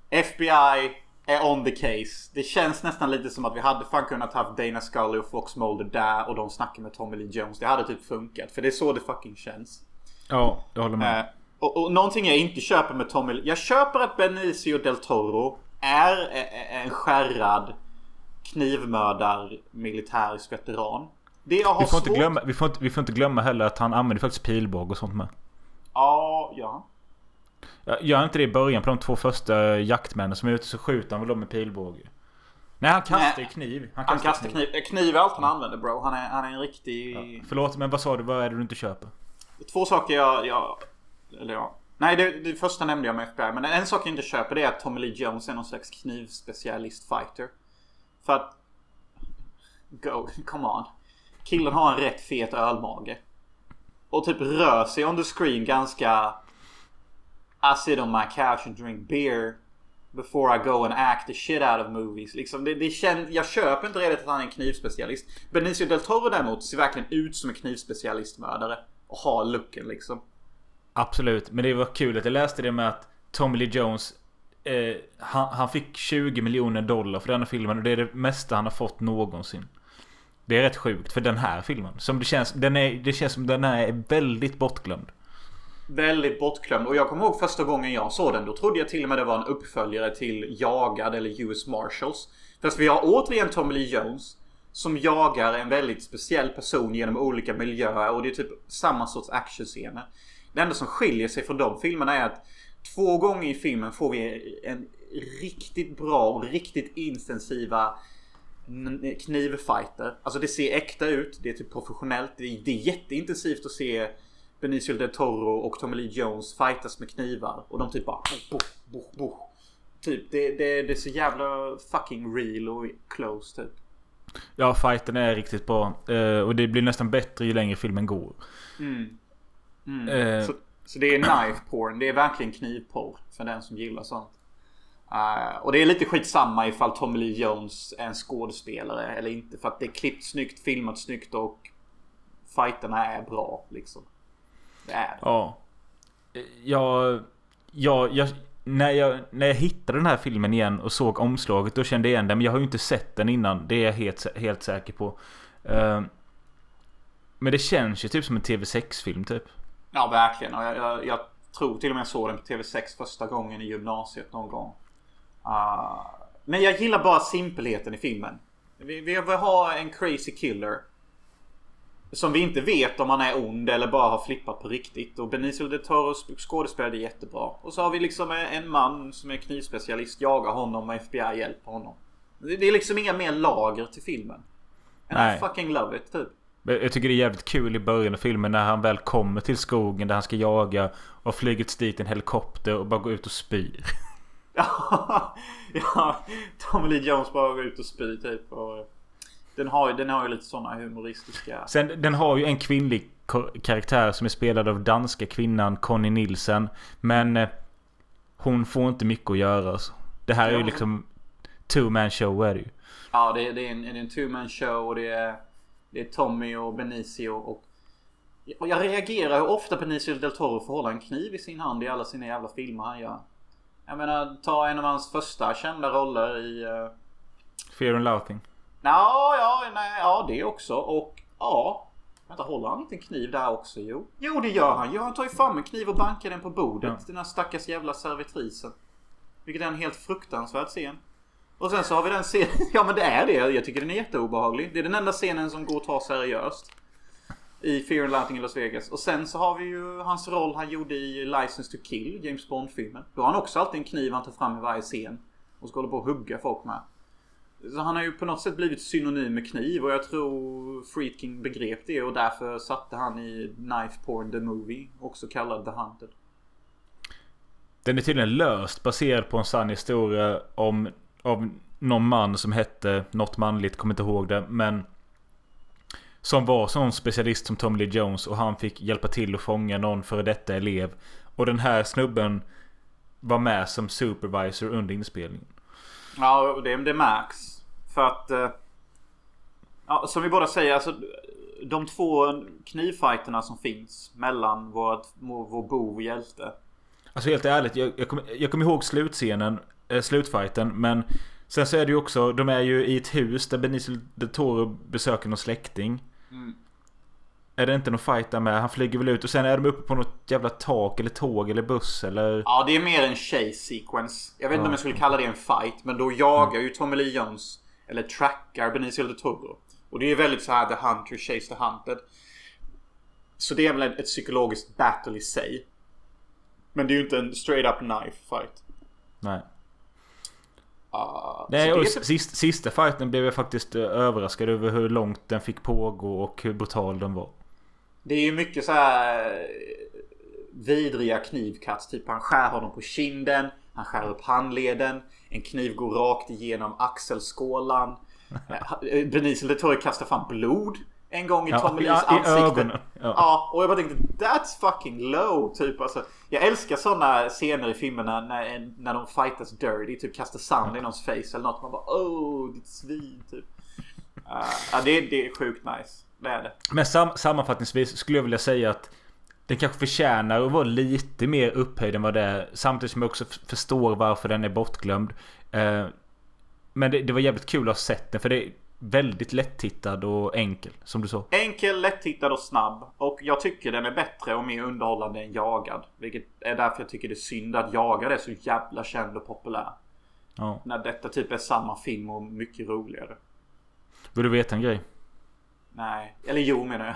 Speaker 3: FBI är on the case. Det känns nästan lite som att vi hade fan kunnat haft Dana Scully och Fox Mulder där och de snackar med Tommy Lee Jones. Det hade typ funkat. För det är så det fucking känns.
Speaker 2: Ja, jag håller med.
Speaker 3: Eh, och, och någonting jag inte köper med Tommy... Jag köper att Benicio del Toro är en skärrad knivmördar militärisk veteran. Det jag har
Speaker 2: Vi får, inte
Speaker 3: svårt...
Speaker 2: glömma, vi, får inte, vi får inte glömma heller att han använder faktiskt pilbåge och sånt med.
Speaker 3: Ja, ja.
Speaker 2: Ja, Gör han inte det i början på de två första jaktmännen som är ute så skjuter han väl dem med pilbåge? Nej han kastar ju kniv.
Speaker 3: Han kastar kniv. Eh, Kniv är allt han använder bro. Han är, han är en riktig...
Speaker 2: Förlåt men vad sa du? Vad är det du inte köper?
Speaker 3: Två saker jag... jag eller ja. Nej, det, det första nämnde jag med FBI. Men en sak jag inte köper det är att Tommy Lee Jones är någon slags knivspecialist fighter. För att... Go, (laughs) come on. Killen har en rätt fet ölmage. Och typ rör sig on the screen ganska... I sit on my couch and drink beer. Before I go and act the shit out of movies. Liksom det, det känns, jag köper inte redan att han är en knivspecialist. Benicio del Toro däremot ser verkligen ut som en knivspecialistmördare. Och har looken liksom.
Speaker 2: Absolut, men det var kul att jag läste det med att Tommy Lee Jones eh, han, han fick 20 miljoner dollar för denna filmen och det är det mesta han har fått någonsin. Det är rätt sjukt för den här filmen. Som det känns, den är, det känns som den här är väldigt bortglömd.
Speaker 3: Väldigt bortglömd. Och jag kommer ihåg första gången jag såg den. Då trodde jag till och med det var en uppföljare till Jagad eller US Marshals. Fast vi har återigen Tommy Lee Jones. Som jagar en väldigt speciell person genom olika miljöer. Och det är typ samma sorts actionscener. Det enda som skiljer sig från de filmerna är att två gånger i filmen får vi en riktigt bra och riktigt intensiva knivfighter. Alltså det ser äkta ut. Det är typ professionellt. Det är, det är jätteintensivt att se Benicio del Toro och Tommy Lee Jones fightas med knivar. Och de typ bara... Boh, boh, boh. Typ det, det, det är så jävla fucking real och close typ.
Speaker 2: Ja, fighten är riktigt bra. Eh, och det blir nästan bättre ju längre filmen går.
Speaker 3: Mm. Mm.
Speaker 2: Eh.
Speaker 3: Så, så det är knife porn. Det är verkligen knivporr. För den som gillar sånt. Eh, och det är lite skitsamma ifall Tommy Lee Jones är en skådespelare eller inte. För att det är klippt snyggt, filmat snyggt och fighterna är bra liksom. Det är det.
Speaker 2: Ja. Jag, jag, jag, när, jag, när jag hittade den här filmen igen och såg omslaget då kände jag igen den. Men jag har ju inte sett den innan. Det är jag helt, helt säker på. Eh, Men det känns ju typ som en TV6-film typ.
Speaker 3: Ja, verkligen. Och jag, jag, jag tror till och med jag såg den på TV6 första gången i gymnasiet någon gång. Ah, men jag gillar bara simpelheten i filmen. Vi, vi vill ha en crazy killer. Som vi inte vet om han är ond eller bara har flippat på riktigt. Och Benicio del Toro skådespelade jättebra. Och så har vi liksom en man som är knivspecialist. Jagar honom och FBI hjälper honom. Det är liksom inga mer lager till filmen. And
Speaker 2: Nej.
Speaker 3: I fucking love it typ.
Speaker 2: Jag tycker det är jävligt kul i början av filmen när han väl kommer till skogen där han ska jaga. Och flygits dit en helikopter och bara går ut och spyr. (laughs) (laughs)
Speaker 3: Ja, ja, Tommy Lee Jones bara går ut och spyr typ. Och den, har, ju- den har ju lite sådana humoristiska...
Speaker 2: Sen den har ju en kvinnlig karaktär som är spelad av danska kvinnan Conny Nielsen. Men eh, hon får inte mycket att göra. Så. Det här är ju liksom two man show är det ju.
Speaker 3: Ja, det, det är en, det är en two man show och det är, det är Tommy och Benicio och... Och jag reagerar hur ofta Benicio del Toro får hålla en kniv i sin hand i alla sina jävla filmer han gör. Jag menar, ta en av hans första kända roller i... Uh...
Speaker 2: Fear and Loathing.
Speaker 3: Ja, ja, nej, ja det också. Och ja... Vänta, håller han inte en kniv där också? Jo. Jo, det gör han. Jo, han tar ju fram en kniv och bankar den på bordet.
Speaker 2: Ja.
Speaker 3: Den här stackars jävla servitrisen. Vilket är en helt fruktansvärd scen. Och sen så har vi den scenen. (laughs) Ja, men det är det. Jag tycker den är jätteobehaglig. Det är den enda scenen som går att ta seriöst. I Fear and Loathing i Las Vegas. Och sen så har vi ju hans roll han gjorde i License to Kill, James Bond-filmen. Då har han också alltid en kniv han tar fram i varje scen. Och ska hålla på och hugga folk med. Så han har ju på något sätt blivit synonym med kniv och jag tror Friedkin begrep det och därför satte han i Knife Porn the Movie, också kallad The Hunted.
Speaker 2: Den är tydligen löst baserad på en sann historia om, om någon man som hette något manligt, kommer inte ihåg det. Men som var sån specialist som Tommy Lee Jones och han fick hjälpa till att fånga någon före detta elev. Och den här snubben var med som supervisor under inspelningen.
Speaker 3: Ja, det, det märks. För att... eh, Ja, som vi båda säger, alltså de två knivfighterna som finns mellan vår, vår bov och hjälte.
Speaker 2: Alltså helt ärligt, jag, jag kommer jag kommer ihåg slutscenen, eh, slutfighten, men sen så är det ju också, de är ju i ett hus där Benicio del Toro besöker någon släkting.
Speaker 3: Mm.
Speaker 2: Är det inte någon fight där med? Han flyger väl ut och sen är de uppe på något jävla tak eller tåg eller buss eller...
Speaker 3: Ja, det är mer en chase sequence. Jag vet inte om jag skulle kalla det en fight, men då jagar ju Tommy Lee Jones, eller trackar Benicio del Toro. Och det är väldigt så här The Hunter Chase the Hunted. Så det är väl ett psykologiskt battle i sig. Men det är ju inte en straight up knife fight.
Speaker 2: Nej.
Speaker 3: Ah,
Speaker 2: Nej, och
Speaker 3: typ-
Speaker 2: sist, sista fighten blev jag faktiskt eh, överraskad över hur långt den fick pågå och hur brutal den var.
Speaker 3: Det är ju mycket så här eh, vidriga knivcuts. Typ han skär honom på kinden. Han skär upp handleden. En kniv går rakt igenom axelskålan. Benicio del Toro kastar fram blod. En gång i
Speaker 2: Ja,
Speaker 3: Tommy
Speaker 2: ja,
Speaker 3: Lees
Speaker 2: i
Speaker 3: ansikte.
Speaker 2: Ja.
Speaker 3: Ja. och jag bara tänkte that's fucking low. Typ alltså. Jag älskar sådana scener i filmerna när, när de fightas dirty. Typ kastar sand i någons face eller något. Man bara oh ditt svin typ. Uh, ja, det, det är sjukt nice. Det är det.
Speaker 2: Men sam sammanfattningsvis skulle jag vilja säga att den kanske förtjänar att vara lite mer upphöjd än vad det är. Samtidigt som jag också förstår varför den är bortglömd. Eh, men det, det var jävligt kul att ha sett den för det väldigt lättittad och enkel. Som du sa.
Speaker 3: Enkel, lättittad och snabb. Och jag tycker den är bättre och mer underhållande än Jagad. Vilket är därför jag tycker det är synd att Jagad är så jävla känd och populär.
Speaker 2: Ja.
Speaker 3: När detta typ är samma film och mycket roligare.
Speaker 2: Vill du veta en grej?
Speaker 3: Nej, eller jo menar jag.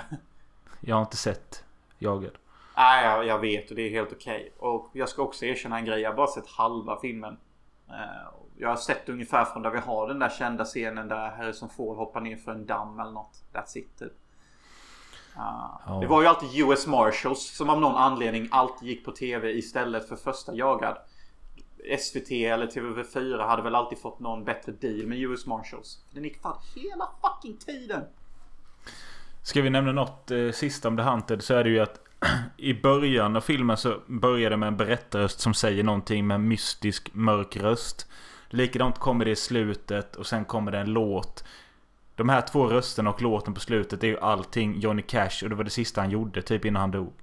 Speaker 2: Jag har inte sett Jagad.
Speaker 3: Nej, jag, jag vet och det är helt okej. Och jag ska också erkänna en grej. Jag har bara sett halva filmen. Jag har sett ungefär från där vi har den där kända scenen där Harrison Ford hoppar ner för en damm eller något. That's it typ. Ah,
Speaker 2: Ja.
Speaker 3: Det var ju alltid US Marshals som av någon anledning alltid gick på TV istället för första jagad. SVT eller TV4 hade väl alltid fått någon bättre deal med US Marshals. Den gick fan hela fucking tiden.
Speaker 2: Ska vi nämna något eh, sista om The Hunted så är det ju att (clears throat) i början av filmen så börjar det med en berättarröst som säger någonting med mystisk mörk röst. Likadant kommer det i slutet och sen kommer det en låt. De här två rösterna och låten på slutet är ju allting Johnny Cash och det var det sista han gjorde typ innan han dog.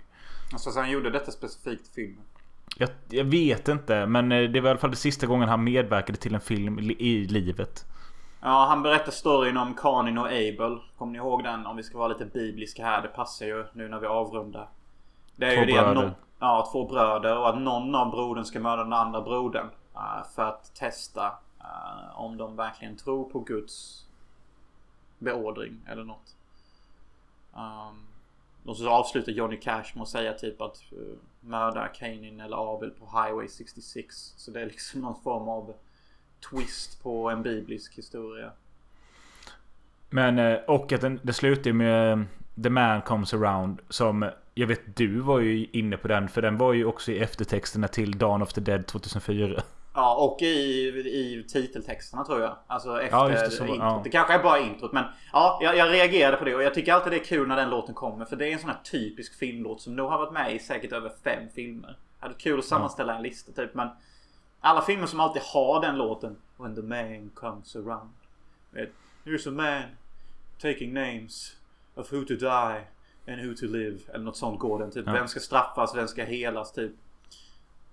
Speaker 3: Alltså så han gjorde detta specifikt i filmen.
Speaker 2: Jag, jag vet inte men eh, det var i alla fall det sista gången han medverkade till en film i livet.
Speaker 3: Ja, han berättar storyn om Kanin och Abel. Kommer ni ihåg den? Om vi ska vara lite bibliska här. Det passar ju nu när vi avrundar. Det är
Speaker 2: Två
Speaker 3: ju det att
Speaker 2: bröder.
Speaker 3: någon, Ja, två bröder och att någon av brodern ska mörda den andra brodern. Eh, för att testa eh, om de verkligen tror på Guds beordring eller något. Ehm, och så avslutar Johnny Cash med att säga typ att uh, mörda Kanin eller Abel på Highway 66. Så det är liksom någon form av twist på en biblisk historia.
Speaker 2: Men, och att den, det slutar ju med The Man Comes Around. Som, jag vet du var ju inne på den. För den var ju också i eftertexterna till Dawn of the Dead 2004.
Speaker 3: Ja, och i, i titeltexterna tror jag. Alltså efter
Speaker 2: Ja, det, så,
Speaker 3: introt.
Speaker 2: ja.
Speaker 3: Det kanske är bara introt men ja, jag, jag reagerade på det och jag tycker alltid det är kul när den låten kommer. För det är en sån här typisk filmlåt som nog har varit med i säkert över fem filmer. Det hade kul att sammanställa en lista typ men alla filmer som alltid har den låten. When the man comes around. Here's a man taking names of who to die and who to live. Eller något sånt går den typ.
Speaker 2: Ja.
Speaker 3: Vem ska straffas, vem ska helas typ.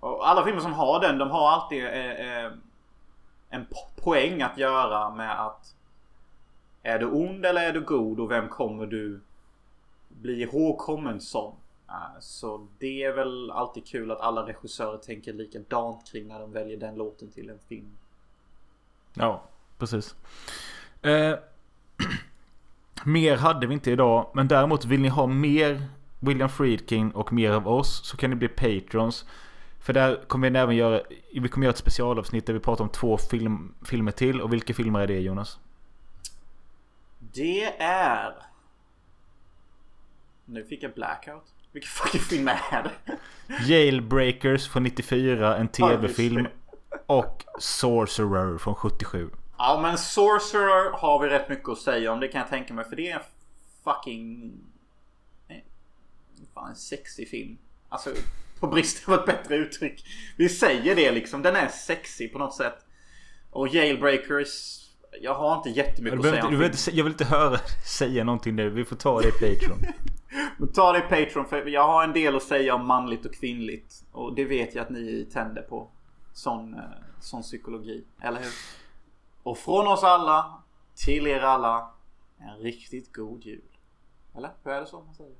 Speaker 3: Och alla filmer som har den, de har alltid eh, eh en poäng att göra med att är du ond eller är du god och vem kommer du bli ihågkommen som? Eh, så det är väl alltid kul att alla regissörer tänker likadant kring när de väljer den låten till en film.
Speaker 2: Ja, precis. Eh, (clears throat) mer hade vi inte idag. Men däremot vill ni ha mer William Friedkin och mer av oss så kan ni bli patrons. För där kommer vi även göra, vi kommer göra ett specialavsnitt där vi pratar om två film, filmer till. Och vilka filmer är det Jonas?
Speaker 3: Det är... Nu fick jag blackout. Vilken fucking film är det?
Speaker 2: Jailbreakers från 94, en tv-film. Och Sorcerer från 77.
Speaker 3: Ja men Sorcerer har vi rätt mycket att säga om det kan jag tänka mig för det är en fucking... Fan en sexig film. Alltså på brist av ett bättre uttryck. Vi säger det liksom. Den är sexig på något sätt. Och Jailbreakers... Jag har inte jättemycket att säga
Speaker 2: inte, behöver inte, jag vill inte höra (laughs) säga någonting nu. Vi får ta det i Patreon. (laughs)
Speaker 3: Ta det i Patreon för jag har en del att säga om manligt och kvinnligt. Och det vet jag att ni tänder på. Sån, eh, sån psykologi. Eller hur? Och från oss alla till er alla. En riktigt god jul. Eller? Hur är det så man säger?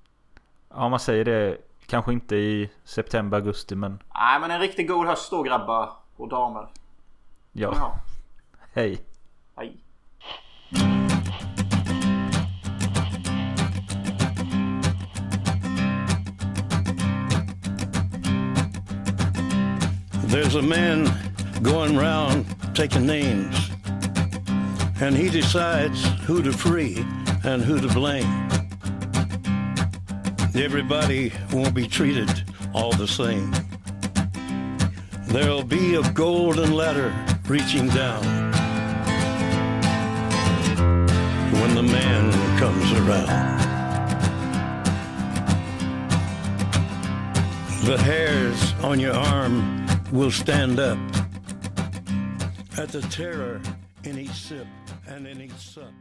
Speaker 2: Ja, man säger det. Kanske inte i september, augusti, men
Speaker 3: Nej men en riktigt god höst då grabbar och damer.
Speaker 2: ja.
Speaker 3: Ja.
Speaker 2: Hej.
Speaker 3: Hej.
Speaker 9: There's a man going round taking names, and he decides who to free and who to blame. Everybody won't be treated all the same. There'll be a golden ladder reaching down when the man comes around. The hairs on your arm will stand up at the terror in each sip and in each sup.